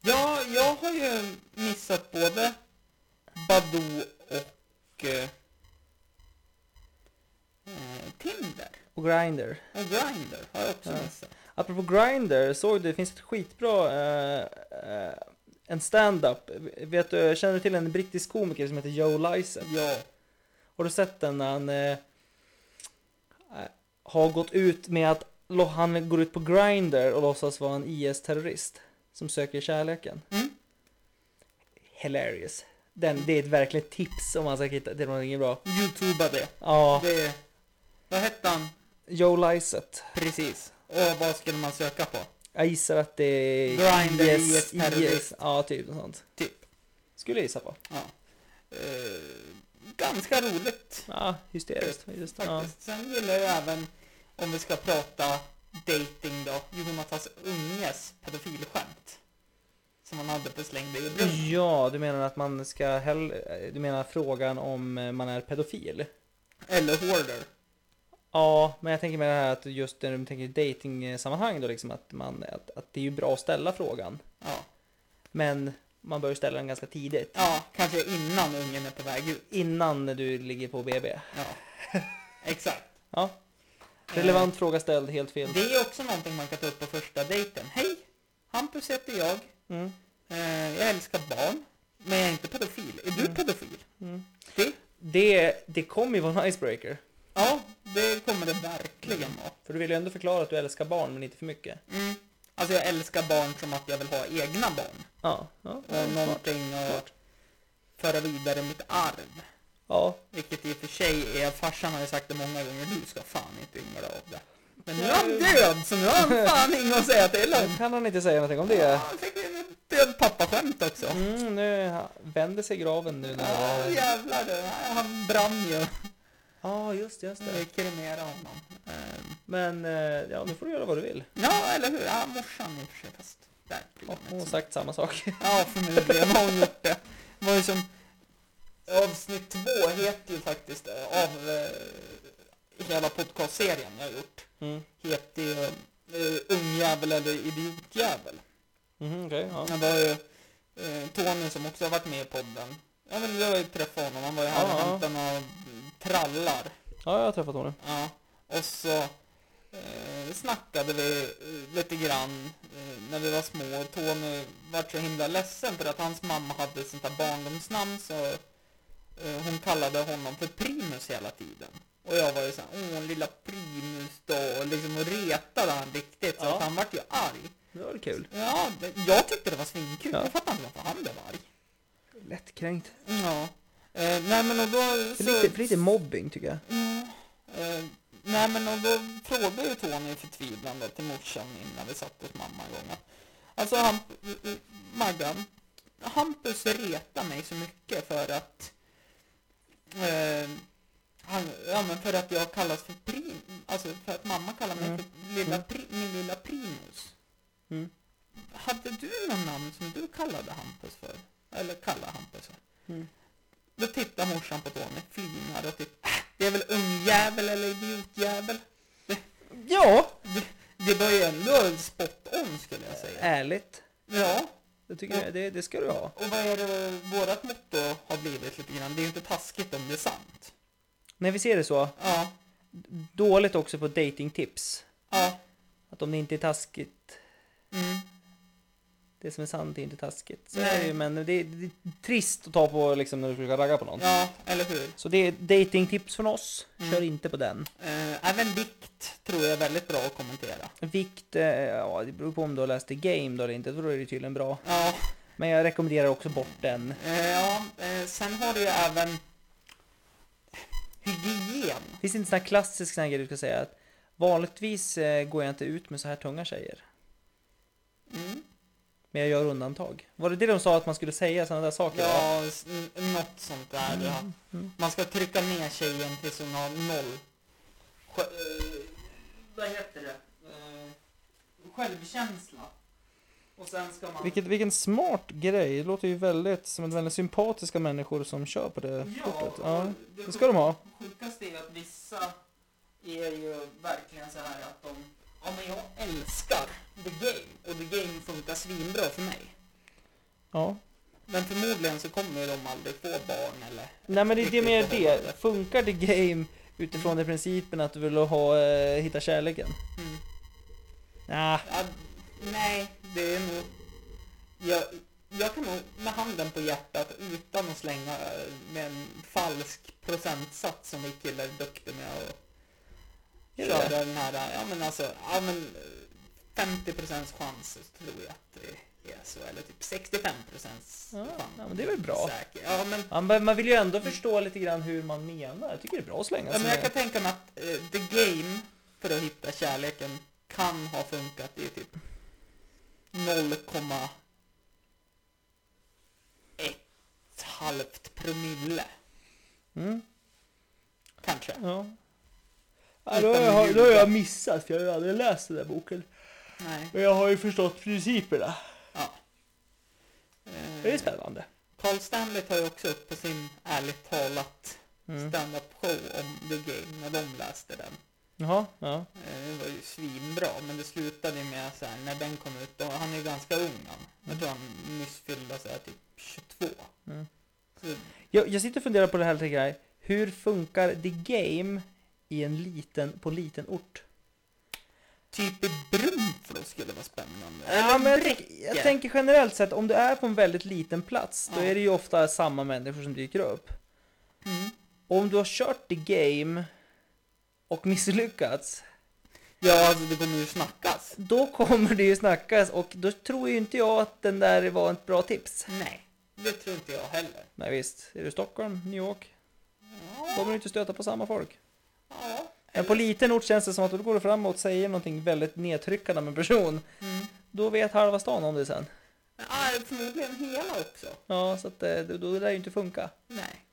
S3: Ja, jag har ju missat både Badoo och eh, eh, Tinder
S4: Och Grindr.
S3: och Grindr har jag också
S4: Ja.
S3: missat.
S4: Apropå Grindr, såg du, det finns ett skitbra, eh, eh, en stand-up. Vet du, känner du till en brittisk komiker som heter Joe Lycett?
S3: Ja.
S4: Har du sett den när han eh, har gått ut med att han går ut på Grindr och låtsas vara en IS-terrorist som söker kärleken?
S3: Mm.
S4: Hilarious. Den, det är ett verkligt tips om man ska hitta till någonting bra.
S3: Youtuba det.
S4: Ja,
S3: det. Vad hette han?
S4: Joe Lycett.
S3: Precis. Och vad skulle man söka på?
S4: Jag gissar att det är
S3: Grindr,
S4: IS,
S3: IS-terrorist.
S4: IS, ja typ något sånt.
S3: Typ.
S4: Skulle jag gissa på.
S3: Ja. Eh, ganska roligt
S4: Ja, hysteriskt. Just, ja.
S3: faktiskt. Sen gillar jag även, om vi ska prata dating då, Jonatas Unges pedofilskämt. Som han hade på slängde i
S4: ja, du menar att man ska hell... Du menar frågan om eh, man är pedofil?
S3: Eller hoarder.
S4: Ja, men jag tänker med det här att just när du tänker dating-sammanhang då liksom att man, att, att det är ju bra att ställa frågan.
S3: Ja.
S4: Men man bör ju ställa den ganska tidigt.
S3: ja, kanske innan ungen är på väg ut.
S4: Innan du ligger på BB.
S3: Ja, exakt.
S4: Ja. Relevant fråga ställd, helt fel.
S3: Det är också någonting man kan ta upp på första dejten. Hej! Hampus heter jag.
S4: Mm.
S3: Eh, jag älskar barn. Men jag är inte pedofil. Är du
S4: Mm.
S3: pedofil?
S4: Mm.
S3: Det?
S4: Det, det kommer ju vara en icebreaker.
S3: Ja, det kommer det verkligen vara.
S4: För du vill ju ändå förklara att du älskar barn, men inte för mycket.
S3: Mm. Alltså jag älskar barn som att jag vill ha egna barn.
S4: Ja, ja,
S3: Och
S4: smart.
S3: någonting att föra vidare mitt arv.
S4: Ja,
S3: Vilket i och för sig är, farsan har ju sagt det många gånger, du ska fan inte yngla av det. Men nu är
S4: Ja,
S3: han död, så nu har han (laughs) fan inget att säga till om.
S4: kan han inte säga någonting om det.
S3: Ja, han fick en död pappaskämt också.
S4: Mm, nu vänder sig graven nu
S3: Ja,
S4: när...
S3: jävlar du. Han brann ju.
S4: Ja, just det, just
S3: Vi
S4: det.
S3: kremerade honom. Ehm,
S4: Men, eh, ja, nu får du göra vad du vill.
S3: Ja, eller hur? Ja, morsan i och för sig, fast där
S4: Ja,
S3: hon
S4: har sagt samma sak.
S3: Ja, förmodligen har hon gjort det. Det var ju som... Avsnitt två heter ju faktiskt, eh, av eh, hela podcastserien jag har gjort,
S4: Mm.
S3: heter ju eh, Ungjävel eller Idiotjävel.
S4: Mhm, okej, ja.
S3: Det var ju eh, Tony som också har varit med i podden. Ja men du har ju träffat honom, han var ju här och
S4: Ja, ja.
S3: hämtade några trallar.
S4: Ja, jag har träffat honom.
S3: Ja, och så eh, snackade vi eh, lite grann eh, när vi var små. Och Tony var så himla ledsen för att hans mamma hade sånt där barndomsnamn så hon kallade honom för Primus hela tiden. Och jag var ju såhär, åh lilla Primus då, och liksom och retade han riktigt så
S4: Ja.
S3: att han vart ju arg.
S4: Det var väl kul.
S3: Ja, jag tyckte det var svinkul.
S4: Ja.
S3: Jag fattar inte varför han blev arg.
S4: Lättkränkt.
S3: Ja. Eh, nej men och då
S4: För lite, för lite mobbing tycker jag.
S3: Mm. Eh, nej men och då frågade ju Tony förtvivlande till morsan innan vi satt hos mamma en gång. Alltså han, eh, eh, Maggan, Hampus retar mig så mycket för att eh, han, ja men för att jag kallas för prim, alltså för att mamma kallar mig
S4: Mm.
S3: för lilla
S4: Mm.
S3: pri, min lilla primus.
S4: Mm.
S3: Hade du någon namn som du kallade Hampus för? Eller kallar Hampus för?
S4: Mm.
S3: Då tittar morsan på Tony, flinar och typ, "Äh, det är väl ungjävel eller idiotjävel?
S4: Ja!
S3: Det, det var ju ändå spot on skulle jag säga.
S4: Ärligt.
S3: Ja,
S4: Det tycker jag, det, det ska du ha.
S3: och vad är det vårat motto har blivit lite grann? Det är ju inte taskigt om det är sant.
S4: När vi ser det så,
S3: Ja,
S4: dåligt också på datingtips.
S3: ja,
S4: Att om det inte är taskigt,
S3: mm,
S4: det som är sant är inte taskigt. Så är det ju, men det är, det är trist att ta på liksom när du försöker ragga på någon.
S3: ja, eller hur?
S4: Så det är datingtips från oss.
S3: Mm.
S4: Kör inte på den.
S3: Eh, även vikt tror jag är väldigt bra att kommentera.
S4: Vikt, eh, ja det beror på om du har läst The Game då eller inte. Då är det tydligen bra.
S3: Ja,
S4: Men jag rekommenderar också bort den.
S3: eh, ja sen har du ju även hygien.
S4: Finns det inte sån här klassisk sån här grej du ska säga att vanligtvis går jag inte ut med så här tunga tjejer.
S3: Mm.
S4: Men jag gör undantag. Var det det de sa att man skulle säga sådana där saker?
S3: Ja, något sånt där. Ja.
S4: Mm.
S3: Man ska trycka ner tjejen tills hon har noll... Sj- eh, vad heter det? Eh, självkänsla. Och sen ska man...
S4: Vilket, vilken smart grej. Det låter ju väldigt som ett väldigt sympatiska människor som kör på det
S3: Ja,
S4: kortet. Ja,
S3: det
S4: det ska de ha.
S3: sjukaste är att vissa är ju verkligen så här att de... Ja, men jag älskar the game. Och the game funkar svinbra för mig.
S4: Ja.
S3: Men förmodligen så kommer de aldrig få barn eller...
S4: Nej men det, det är mer
S3: riktigt förhållande.
S4: det. Funkar the game Utifrån den principen att du vill ha, eh, hitta kärleken.
S3: Mm.
S4: Nah,
S3: Ja, nej, det är nog... Jag, jag kan nog med handen på hjärtat utan att slänga eh, med en falsk procentsats som vi killar är duktiga med att
S4: Det?
S3: den här, ja men alltså, ja men eh, 50 procents chans så tror jag att det är så, eller typ 65 procents
S4: Ja,
S3: chans.
S4: ja, men det är väl bra.
S3: Säker. Ja men,
S4: ja, men man vill ju ändå förstå lite grann hur man menar. Jag tycker det är bra att slänga
S3: ja,
S4: sig
S3: men jag kan tänka mig att eh, the game för att hitta kärleken kan ha funkat i typ 0,1 halvt promille.
S4: Mm,
S3: Kanske.
S4: ja. Ja, då, har jag, då har jag missat för jag har ju aldrig läst den där boken.
S3: Nej.
S4: Men jag har ju förstått principerna.
S3: Ja.
S4: Det är
S3: Eh,
S4: spännande.
S3: Carl Stanley tar ju också upp på sin ärligt talat
S4: Mm.
S3: stand-up show om The Game när de läste den.
S4: Jaha, ja.
S3: Eh, Det var ju svinbra, men det slutade med så här, när den kom ut, och han är ju ganska ung han. Jag tror han nyss fyllde så här typ 22.
S4: Mm.
S3: Så,
S4: Jag, jag sitter och funderar på det här tänker jag. Hur funkar The Game i en liten, på liten ort?
S3: typ i Brunflo skulle vara spännande.
S4: Ja, men jag, tänk, jag tänker generellt sett, om du är på en väldigt liten plats, då
S3: Ja.
S4: är det ju ofta samma människor som dyker upp.
S3: Mm.
S4: Om du har kört The Game och misslyckats,
S3: Ja, alltså det kommer ju snackas.
S4: då kommer det ju snackas och då tror ju inte jag att den där var ett bra tips.
S3: Nej, det tror inte jag heller.
S4: Nej visst, är du Stockholm, New York,
S3: Ja,
S4: kommer du inte stöta på samma folk.
S3: Ja.
S4: Men på liten ort känns det som att då går du framåt och säger någonting väldigt nedtryckande om en person.
S3: Mm.
S4: Då vet halva stan om det sen.
S3: Ja, förmodligen hela också.
S4: Ja, så att eh, då, då lär det ju inte funka.
S3: Nej.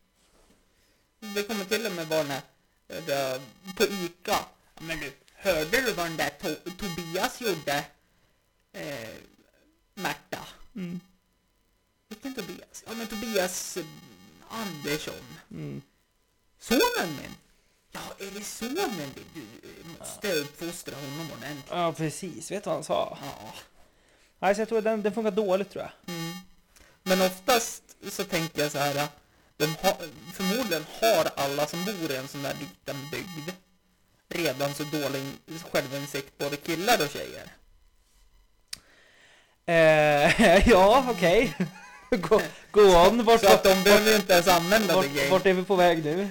S3: Det kommer till och med vara när, där, på Ica. Men du, hörde du vad den där to Tobias gjorde? Eh, Märta.
S4: Mm.
S3: Vilken Tobias? Ja men Tobias eh, Andersson.
S4: Mm.
S3: Sonen min. Ja, är det sonen? Du eh, måste uppfostra honom ordentligt.
S4: Ja, precis. Vet du vad han sa?
S3: Ja.
S4: Nej, så jag tror att den, den funkar dåligt tror jag.
S3: Mm. Men oftast så tänker jag så här. De har, förmodligen har alla som bor i en sån där liten bygd redan så dålig självinsikt, både killar och tjejer.
S4: Eh, (laughs) ja, okej. (laughs) gå, gå on. Vart,
S3: Så att de behöver ju inte ens använda
S4: vart,
S3: game.
S4: vart är vi på väg nu?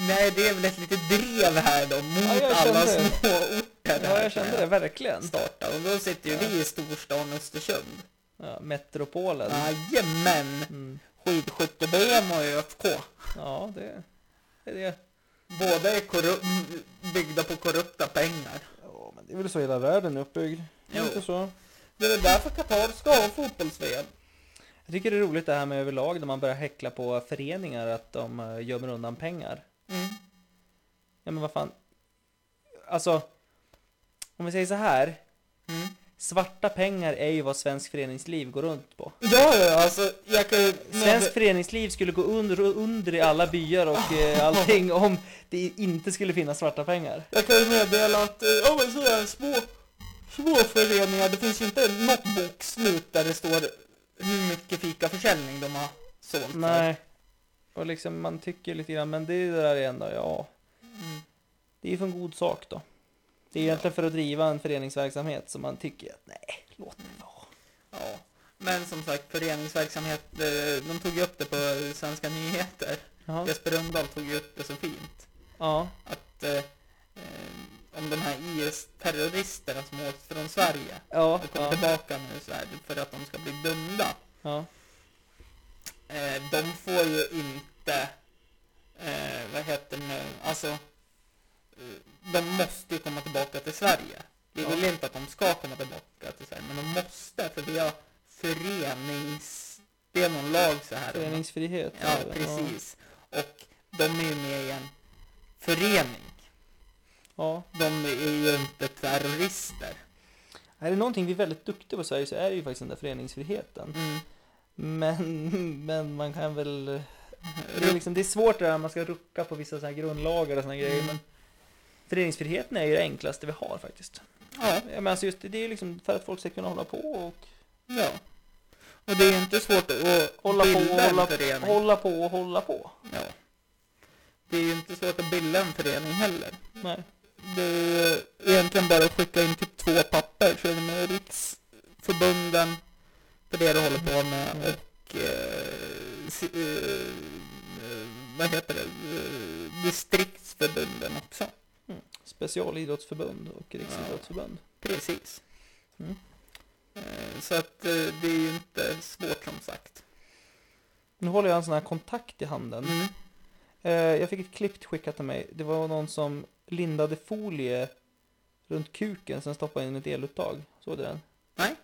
S3: Nej, det är väl ett litet drev här då mot
S4: Ja,
S3: alla
S4: kände det.
S3: små orter
S4: Ja, jag kände det verkligen.
S3: Starta. Och då sitter ju vi i storstan Östersund.
S4: Ja, metropolen.
S3: Jajamän!
S4: Mm.
S3: Skidskytte-VM och ÖFK.
S4: Ja, det är det.
S3: Båda är byggda på korrupta pengar.
S4: Ja, men det är väl så hela världen är uppbyggd.
S3: Jo.
S4: inte så?
S3: Det är därför Qatar ska ha fotbolls-VM.
S4: Jag tycker det är roligt det här med överlag när man börjar häckla på föreningar att de eh, gömmer undan pengar.
S3: Mm.
S4: Ja men vad fan. Alltså. Om vi säger så här.
S3: Mm.
S4: Svarta pengar är ju vad svensk föreningsliv går runt på.
S3: Ja, ja, alltså jag kan.
S4: Svensk föreningsliv skulle gå under under i alla byar och eh, (laughs) allting om det inte skulle finnas svarta pengar.
S3: Jag kan ju meddela att, eh, ja men sådär små, små föreningar, det finns ju inte något bokslut där det står hur mycket fikaförsäljning de har sålt.
S4: Nej. Och liksom man tycker lite grann, men det är det där igen då, ja.
S3: Mm.
S4: Det är ju för en god sak då. Det är egentligen för att driva en föreningsverksamhet som man tycker att nej, låt det vara.
S3: Ja, men som sagt föreningsverksamhet, eh, de tog ju upp det på Svenska nyheter. Jesper Rönndahl tog ju upp det så fint.
S4: Ja,
S3: Att eh, eh, om de här IS-terroristerna som åkt från Sverige
S4: ja,
S3: och kommer
S4: ja,
S3: tillbaka nu så här, för att de ska bli dömda.
S4: ja.
S3: Eh, de får ju inte, eh, vad heter det nu, alltså, eh, de måste ju komma tillbaka till Sverige. Vi vill inte att de ska komma tillbaka till Sverige, men de måste, för vi har förenings... Det är någon lag så här.
S4: Föreningsfrihet.
S3: Ja,
S4: det.
S3: precis. Och de är ju med i en förening.
S4: Ja.
S3: De är ju inte terrorister.
S4: Är det någonting vi är väldigt duktiga på i Sverige så är det ju faktiskt den där föreningsfriheten.
S3: Mm.
S4: Men, men man kan väl... Det är, liksom, det är svårt det där man ska rucka på vissa såna här grundlagar och såna här grejer. Men föreningsfriheten är ju det enklaste vi har faktiskt.
S3: Ja,
S4: men alltså just det, det är liksom för att folk ska kunna hålla på och
S3: ja. Och det är ju inte svårt att
S4: hålla på och hålla,
S3: förening.
S4: hålla på och hålla på.
S3: Ja. det är ju inte svårt att bilda en förening heller.
S4: Nej.
S3: Det är egentligen bara att skicka in typ två papper så är det med riksförbunden på det du håller på med
S4: Mm.
S3: och eh, eh, vad heter det, eh, distriktsförbunden också.
S4: Specialidrottsförbund och riksidrottsförbund.
S3: Precis.
S4: Mm.
S3: Eh, Så att eh, det är ju inte svårt som sagt.
S4: Nu håller jag en sån här kontakt i handen.
S3: Mm.
S4: Eh, jag fick ett klipp skickat till mig. Det var någon som lindade folie runt kuken, sen stoppade in ett eluttag. Såg du den?
S3: Nej.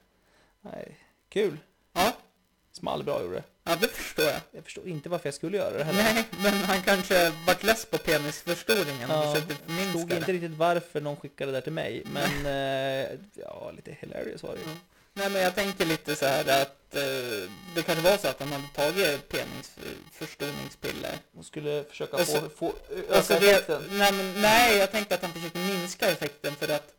S4: Nej. Kul.
S3: Ja,
S4: Small bra gjorde det.
S3: ja, det förstår jag.
S4: Jag förstår inte varför jag skulle göra det heller.
S3: Nej, men han kanske vart less på penisförstoringen och
S4: Ja,
S3: försökte förminska
S4: inte
S3: det.
S4: riktigt varför någon skickade det där till mig, men eh, ja, lite hilarious var det ju.
S3: Ja. Nej, men jag tänker lite så här att eh, det kanske var så att han hade tagit penisförstoringspiller.
S4: Hon skulle försöka
S3: Och så-
S4: få, få
S3: Och
S4: öka
S3: det,
S4: effekten.
S3: nej, men, nej, jag tänkte att han försökte minska effekten för att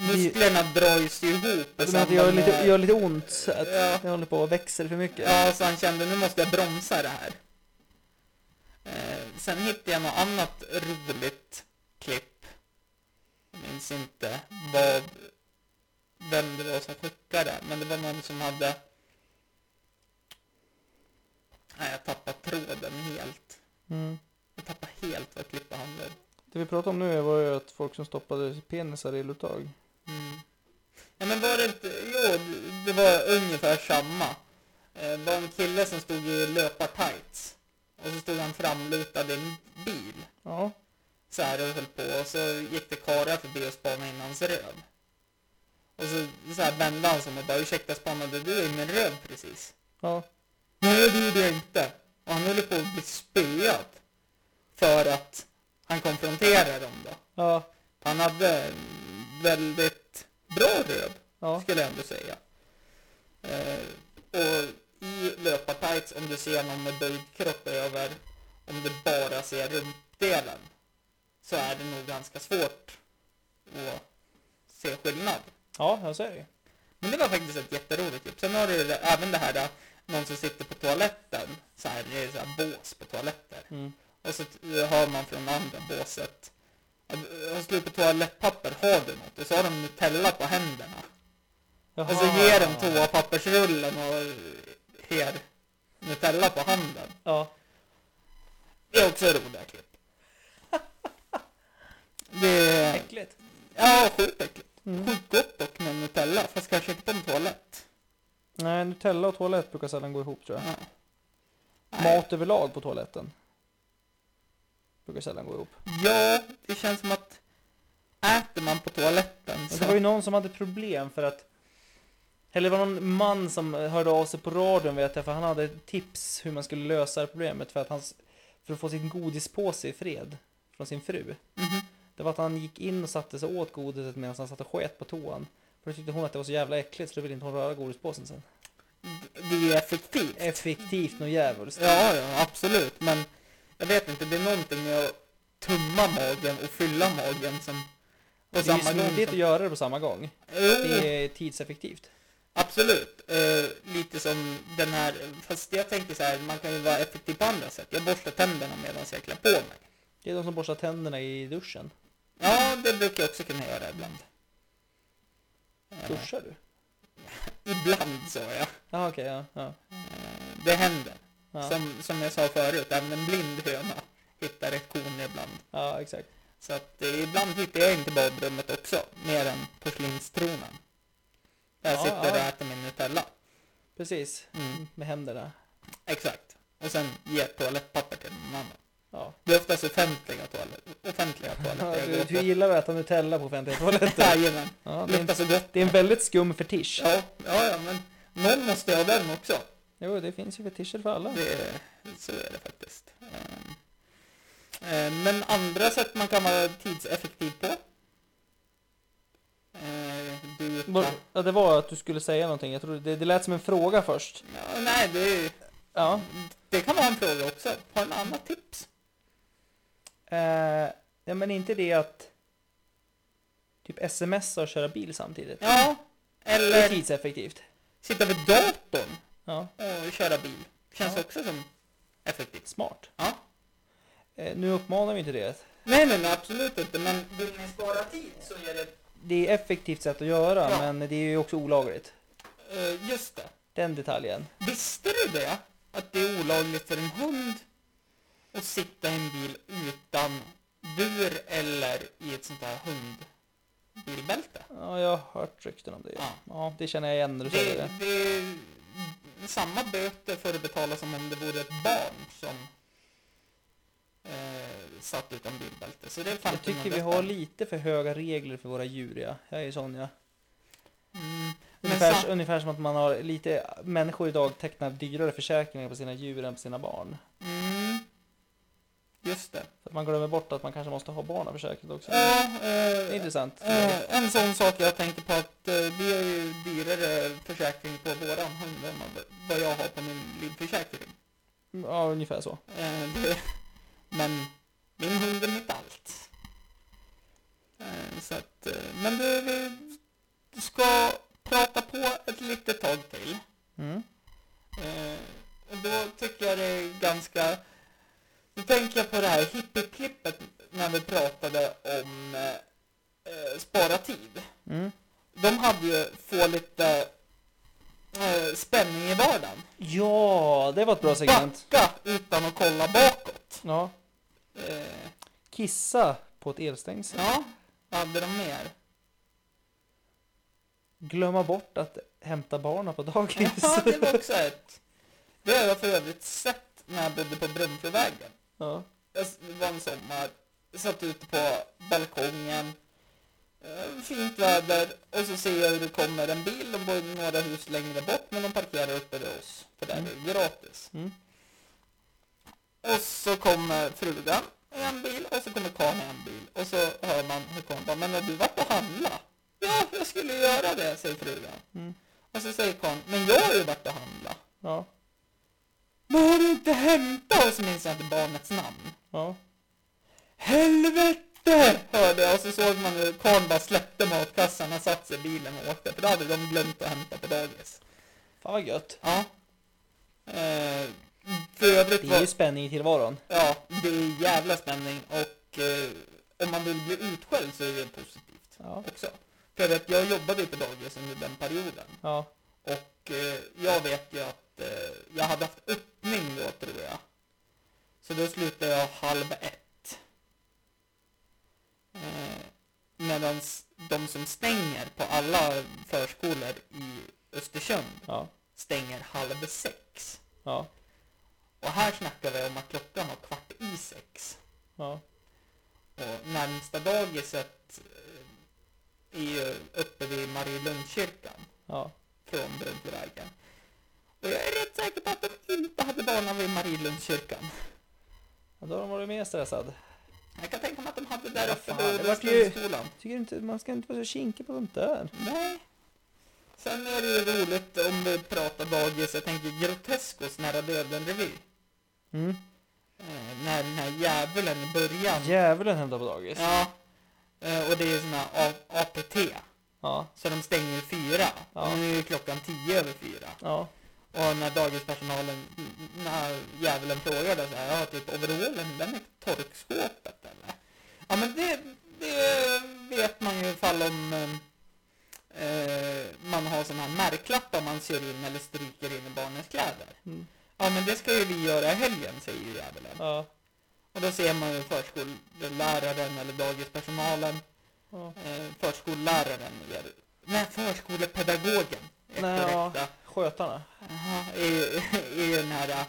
S3: musklerna dras ju ihop.
S4: Du menar att det gör lite, gör lite ont? så Att
S3: Ja.
S4: det håller på att växa för mycket?
S3: Ja, så han kände nu måste jag bromsa det här. Eh, sen hittade jag något annat roligt klipp. Jag minns inte vad, vem det var som skickade, men det var någon som hade... Nej, jag tappade tråden helt.
S4: Mm.
S3: Jag tappade helt vad klippet handlade om.
S4: Det vi pratar om nu var ju att folk som stoppade penisar i eluttag.
S3: Mm. Ja men var det inte, jo det var ungefär samma. Eh, Det var en kille som stod i löpartights. Och så stod han framlutad i en bil.
S4: Ja.
S3: Så här och höll på och så gick det karlar förbi och spanade in hans röv. Och så, så här vände han sig och bara ursäkta spanade du in min röv precis?
S4: Ja.
S3: Nej det gjorde jag inte. Och han höll på att bli spöad. För att han konfronterade dem då.
S4: Ja.
S3: Han hade väldigt bra röv
S4: Ja.
S3: skulle jag ändå säga. Eh, och i löpartights, om du ser någon med böjd kropp över, om du bara ser rumpdelen, så är det nog ganska svårt att se skillnad.
S4: Ja, jag säger det.
S3: Men det var faktiskt ett jätteroligt klipp. Sen har du även det här, där, någon som sitter på toaletten, så här, det är så här bås på toaletter.
S4: Mm.
S3: Och så hör man från andra båset, "Jag har slut på toalettpapper, har du något? Så har de Nutella på händerna. Och så ger de toapappersrullen och ger Nutella på handen.
S4: Ja.
S3: Det är också roliga klipp. Det är...
S4: Äckligt.
S3: Ja, sjukt äckligt.
S4: Mm.
S3: Sjukt gott dock med Nutella, fast kanske inte på en toalett.
S4: Nej, Nutella och toalett brukar sällan gå ihop tror jag.
S3: Ja.
S4: Mat överlag på toaletten. Brukar sällan gå ihop.
S3: Ja, det känns som att äter man på toaletten så...
S4: det var ju någon som hade problem för att eller det var någon man som hörde av sig på radion vet jag, för han hade tips hur man skulle lösa det problemet för att, hans, för att få sin godispåse i fred från sin fru.
S3: Mhm.
S4: Det var att han gick in och satte sig åt godiset medan han satt och sket på toan. För då tyckte hon att det var så jävla äckligt så då ville inte hon röra godispåsen sen.
S3: Det är ju effektivt.
S4: Effektivt och djävulskt.
S3: Ja, ja, absolut. Men jag vet inte, det är någonting med att tumma magen och fylla magen som... På
S4: Det är ju
S3: samma gång
S4: smidigt att
S3: som...
S4: göra det på samma gång.
S3: Jo,
S4: Det är tidseffektivt.
S3: absolut. Eh, lite som den här... Fast jag tänker så här, man kan ju vara effektiv på andra sätt. Jag borstar tänderna medan jag klär på mig.
S4: Det är de som borstar tänderna i duschen.
S3: Ja, det brukar jag också kunna göra ibland. Eh,
S4: Duschar du? (laughs)
S3: ibland, sa jag.
S4: Ja, okej, ja, ja.
S3: Eh, det händer.
S4: Ja,
S3: Som, som jag sa förut, även en blind höna hittar ett korn ibland.
S4: ja exakt.
S3: Så att eh, ibland hittar jag inte badrummet också, mer än porslinstronen. Där jag
S4: Ja,
S3: sitter och
S4: ja.
S3: äter min Nutella.
S4: Precis.
S3: Mm.
S4: Med händerna.
S3: Exakt. Och sen ger toalettpapper till någon annan.
S4: Ja.
S3: Det är oftast offentliga, toalett, offentliga
S4: Ja,
S3: toaletter jag
S4: du, du gillar att äta Nutella på offentliga (laughs) toaletter.
S3: Jajamän.
S4: Ja, det, är en, det är en väldigt skum fetisch.
S3: Ja, ja, ja, men någon måste ha den också.
S4: Jo, det finns ju fetischer för alla.
S3: Det, så är det faktiskt. Ehm, ehm, Men andra sätt man kan vara tidseffektiv på? Eh, Du,
S4: Ja, det var att du skulle säga någonting. Jag tror det, det lät som en fråga först.
S3: ja, nej, det,
S4: Ja.
S3: det kan vara en fråga också. Har du annat tips?
S4: Eh, ja, men inte det att typ smsa och köra bil samtidigt.
S3: Ja,
S4: Det är
S3: eller
S4: tidseffektivt.
S3: sitta vid datorn köra bil. Känns
S4: Ja.
S3: också som effektivt.
S4: smart.
S3: Ja,
S4: Eh, nu uppmanar vi inte det.
S3: Nej, nej, nej, absolut inte. Men vill ni spara tid så är det...
S4: Det är effektivt sätt att göra,
S3: Ja.
S4: men det är ju också olagligt.
S3: eh, just det.
S4: Den detaljen.
S3: Visste du det? Att det är olagligt för en hund att sitta i en bil utan bur eller i ett sånt här hundbilbälte?
S4: Ja, jag har hört rykten om det.
S3: Ja.
S4: Ja, det känner jag igen när du säger
S3: Det,
S4: det.
S3: Samma böter för att betala som om det vore ett barn som eh, satt utan bilbälte. Så det är
S4: Jag
S3: 1500
S4: tycker vi har lite för höga regler för våra djur, ja. Jag är sån, ja.
S3: Mm.
S4: Ungefär,
S3: sam-
S4: ungefär som att man har lite, människor idag tecknar dyrare försäkringar på sina djur än på sina barn.
S3: mm. Just det.
S4: För att man glömmer bort att man kanske måste ha barnaförsäkring också.
S3: Ja, eh,
S4: intressant.
S3: Eh, en sån sak jag tänker på att eh, vi har ju dyrare försäkring på våran hund än vad- jag har på min livförsäkring.
S4: Ja, ungefär så.
S3: Eh, det, men min hund är mitt allt. Eh, så att, eh, men du, vi ska prata på ett litet tag till.
S4: Mm.
S3: Då tycker jag det är ganska... Då tänker jag på det här hippieklippet när vi pratade om eh, eh, spara tid.
S4: Mm.
S3: De hade ju få lite eh, spänning i vardagen.
S4: Ja, det var ett bra segment.
S3: Backa utan att kolla bakåt.
S4: Ja.
S3: Eh,
S4: Kissa på ett elstängsel.
S3: ja, hade de mer?
S4: Glömma bort att hämta barnen på dagis.
S3: Ja, det var också (laughs) ett. Det har jag för övrigt sett när jag bodde på Brunflovägen.
S4: Ja.
S3: Jag Det var en sommar, satt ute på balkongen, eh, fint väder och så ser jag hur det kommer en bil, de bor några hus längre bort men de parkerar uppe vid oss, för där är det gratis.
S4: Mm.
S3: Och så kommer frugan i en bil och så kommer karln i en bil och så hör man hur karln bara, men har du varit och handlat? Ja, jag skulle göra det, säger frugan.
S4: Mm.
S3: Och så säger karln, men jag har ju varit och handlat.
S4: Ja.
S3: Men har du inte hämtat? Och så minns jag inte barnets namn.
S4: Ja.
S3: Helvete! Hörde jag och så såg man hur karln bara släppte matkassarna, satte sig i bilen och åkte. För då hade de glömt att hämta på dagis.
S4: Fan vad gött.
S3: Ja. Eh, för övrigt
S4: Det
S3: var...
S4: är ju spänning i tillvaron.
S3: Ja, det är jävla spänning och eh, om man vill bli utskälld så är det positivt
S4: Ja.
S3: också. För att jag jobbade ju på dagis under den perioden.
S4: Ja.
S3: Och eh, jag vet ju att eh, jag hade haft öppning då tror jag. Så då slutade jag halv ett. Eh, Medan de som stänger på alla förskolor i Östersund
S4: Ja.
S3: stänger halv sex.
S4: Ja.
S3: Och här snackar vi om att klockan var kvart i sex.
S4: Ja.
S3: Och närmsta dagiset eh, är ju uppe vid Marielundskyrkan
S4: Ja.
S3: från Brunflovägen. Och jag är rätt säker på att de inte hade barnen vid Marielundskyrkan.
S4: Ja, Då har de varit mer stressad.
S3: Jag kan tänka mig att de hade där
S4: Ja,
S3: uppe vid
S4: det
S3: Östersundsskolan.
S4: Tycker inte, man ska inte vara så kinkig på sånt där.
S3: Nej. Sen är det ju roligt om vi pratar dagis, jag tänker Groteskos Nära Döden-revy.
S4: Mm.
S3: Eh, när den här djävulen i början.
S4: Djävulen hämtar på dagis.
S3: Ja. Eh, och det är ju sån här APT.
S4: Ja.
S3: Så de stänger fyra.
S4: Ja.
S3: Och nu är ju klockan tio över fyra.
S4: Ja.
S3: Och när dagispersonalen, när djävulen frågade så här, ja typ overallen, den är torkskåpet eller? Ja men det, det vet man ju ifall om eh, man har sådana här märklappar man syr in eller stryker in i barnens kläder.
S4: Mm.
S3: Ja men det ska ju vi göra i helgen, säger ju djävulen.
S4: Ja.
S3: Och då ser man ju förskolläraren eller dagispersonalen,
S4: Ja.
S3: eh, förskolläraren, nej förskolepedagogen, är
S4: Nej, ja. Skötarna.
S3: Jaha, är, är ju den här... äh,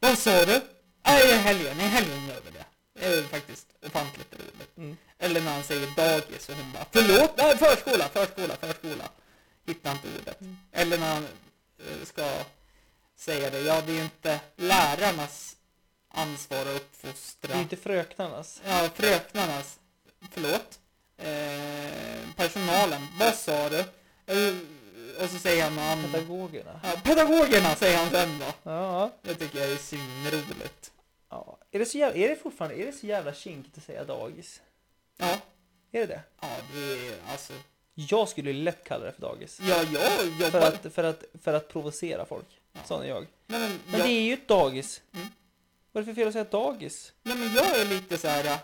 S3: Vad sa du? Nej, i helgen, i helgen vi det. Det är faktiskt ofantligt roligt.
S4: Mm.
S3: Eller när han säger dagis och hon bara Förlåt? Nej, förskola, förskola, förskola. Hittar inte ordet.
S4: Mm.
S3: Eller när han eh, ska säga det. Ja, det är ju inte lärarnas ansvar att uppfostra.
S4: Det är inte fröknarnas.
S3: Ja, fröknarnas. Förlåt. Eh, personalen. Vad sa du? Eh, och så säger han annat.
S4: Pedagogerna.
S3: Ja, pedagogerna säger han sen då.
S4: Ja.
S3: Det tycker jag är svinroligt.
S4: ja. Är, det så jävla, är det fortfarande är det så jävla kinkigt att säga dagis?
S3: Ja,
S4: Är det det?
S3: ja det är alltså.
S4: Jag skulle lätt kalla det för dagis.
S3: Ja, jag jobbar.
S4: För att, för att, för att provocera folk.
S3: Ja.
S4: Sån är jag.
S3: Nej, men,
S4: Men
S3: jag,
S4: det är ju ett dagis.
S3: Mm.
S4: Vad är det för fel att säga dagis?
S3: Nej men jag är lite så här. äh,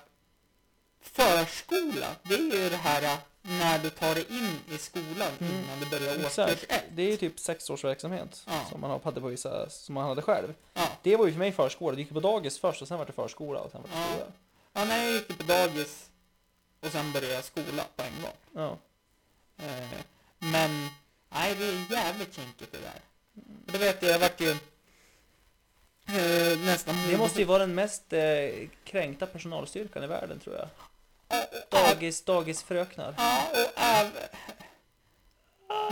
S3: Förskola, det är ju det här äh, när du tar dig in i skolan innan du börjar årskurs
S4: Exakt.
S3: ett.
S4: Det är ju typ sex års verksamhet
S3: Ja.
S4: som man hade på vissa, som man hade själv.
S3: Ja.
S4: Det var ju för mig förskola. Du gick på dagis först och sen var det förskola och sen var det
S3: Ja.
S4: skola.
S3: ja, när jag gick på dagis och sen började jag skola på en gång.
S4: Ja.
S3: Eh, Men, nej det är jävligt kinkigt det där. Det vet jag, jag vart ju eh, nästan
S4: Det måste ju vara den mest eh, kränkta personalstyrkan i världen tror jag. Dagis, dagisfröknar.
S3: Ja, och även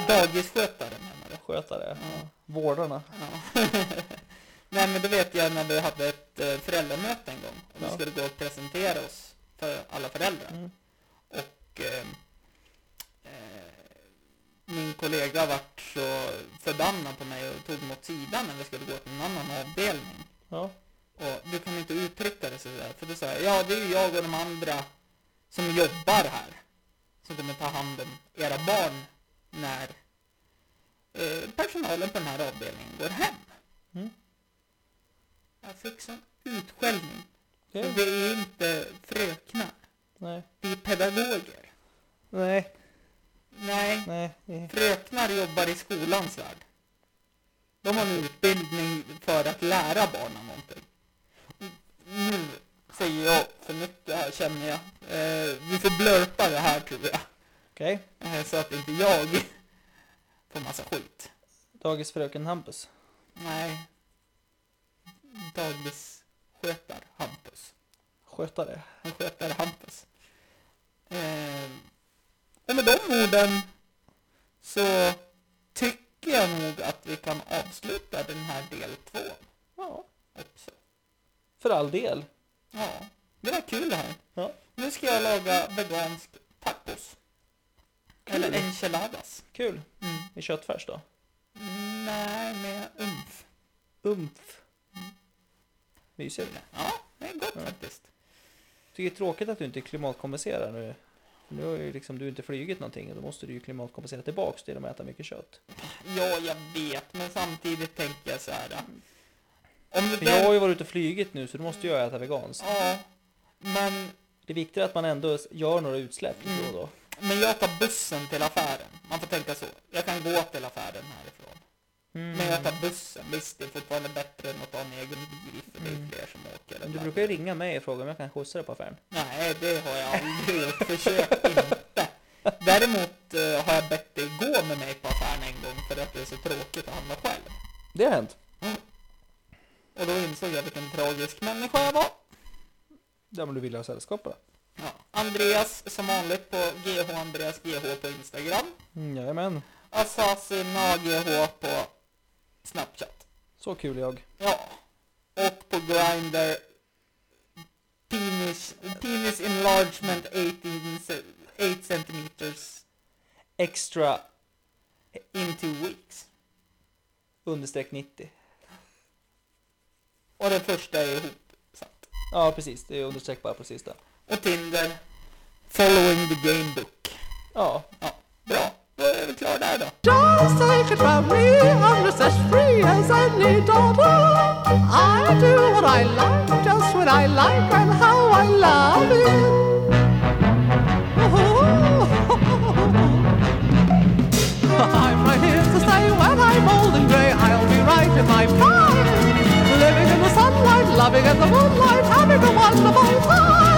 S3: dagiskötare menar du?
S4: Skötare. Ja. Vårdarna.
S3: Ja. (laughs) Nej men då vet jag när vi hade ett eh, föräldramöte en gång och vi
S4: Ja.
S3: skulle och presentera oss för alla föräldrar.
S4: Mm.
S3: Och eh, eh, min kollega vart så förbannad på mig och tog mig åt sidan när vi skulle gå till en annan avdelning.
S4: Ja.
S3: Och du kan inte uttrycka det sådär. För då sa jag, ja det är ju jag och de andra som jobbar här. Som kommer ta hand om era barn när eh, personalen på den här avdelningen går hem.
S4: Mm.
S3: Jag fick sån utskällning.
S4: Det-
S3: vi är inte fröknar.
S4: Nej.
S3: Vi är pedagoger.
S4: Nej.
S3: Nej,
S4: Nej. det-
S3: fröknar jobbar i skolans värld. De har en utbildning för att lära barnen någonting. Nu säger jag för mycket här känner jag. Eh, vi får blurpa det här tror jag.
S4: Okej.
S3: Eh, så att inte jag får massa skit.
S4: Dagisfröken Hampus.
S3: Nej. Dagisskötar Hampus.
S4: Skötare.
S3: Han sköter Hampus. Eh, och med de orden så tycker jag nog att vi kan avsluta den här del två
S4: Ja.
S3: också.
S4: För all del.
S3: Ja, det var kul det här.
S4: Ja.
S3: Nu ska jag laga vegansk tacos.
S4: Kul.
S3: Eller enchiladas.
S4: Kul.
S3: Mm.
S4: Med köttfärs då.
S3: Nej, med umf.
S4: Umf. Mysigt.
S3: Ja, det är gott
S4: Ja.
S3: faktiskt.
S4: Tycker det är tråkigt att du inte klimatkompenserar nu. För nu har ju liksom du inte flugit någonting och då måste du ju klimatkompensera tillbaks genom att äta mycket kött.
S3: Ja, jag vet, men samtidigt tänker jag så här. Om det
S4: För jag har ju varit ute och flugit nu så då måste jag äta veganskt.
S3: Ja, men
S4: Det är viktigt att man ändå gör några utsläpp då
S3: Mm.
S4: och då.
S3: Men jag tar bussen till affären. Man får tänka så. Jag kan gå till affären härifrån.
S4: Mm.
S3: Men jag tar bussen. Visst, det är fortfarande bättre än att ta en egen bil. För det är fler som åker.
S4: Men du
S3: ibland.
S4: brukar ju ringa mig och fråga om jag kan skjutsa dig på affären.
S3: Nej, det har jag aldrig gjort. Försök inte. Däremot eh, har jag bett dig gå med mig på affären en gång för att det är så tråkigt att handla själv.
S4: Det har hänt.
S3: Och då insåg jag vilken tragisk människa jag var.
S4: Ja men du vill ha sällskap bara.
S3: Ja. Andreas som vanligt på GH Andreas GH på Instagram.
S4: Mm, jajamän.
S3: Assassin AGH på Snapchat.
S4: Så kul jag.
S3: Ja. Och på Grindr penis, penis enlargement 18, ce- 8 centimeters
S4: Extra
S3: in two weeks.
S4: understreck 90.
S3: Och den första är ihopsatt.
S4: Ja precis, det är understreck bara på sista.
S3: Och Tinder following the game book.
S4: Ja,
S3: Ja, bra. Då är vi klara där då.
S2: Just take it from me, I'm just as free as any daughter. I do what I like, just when I like, and how I love it. (laughs) I'm right here to stay when I'm old and grey. I'll be right in my prime, loving in the moonlight, having a wonderful time.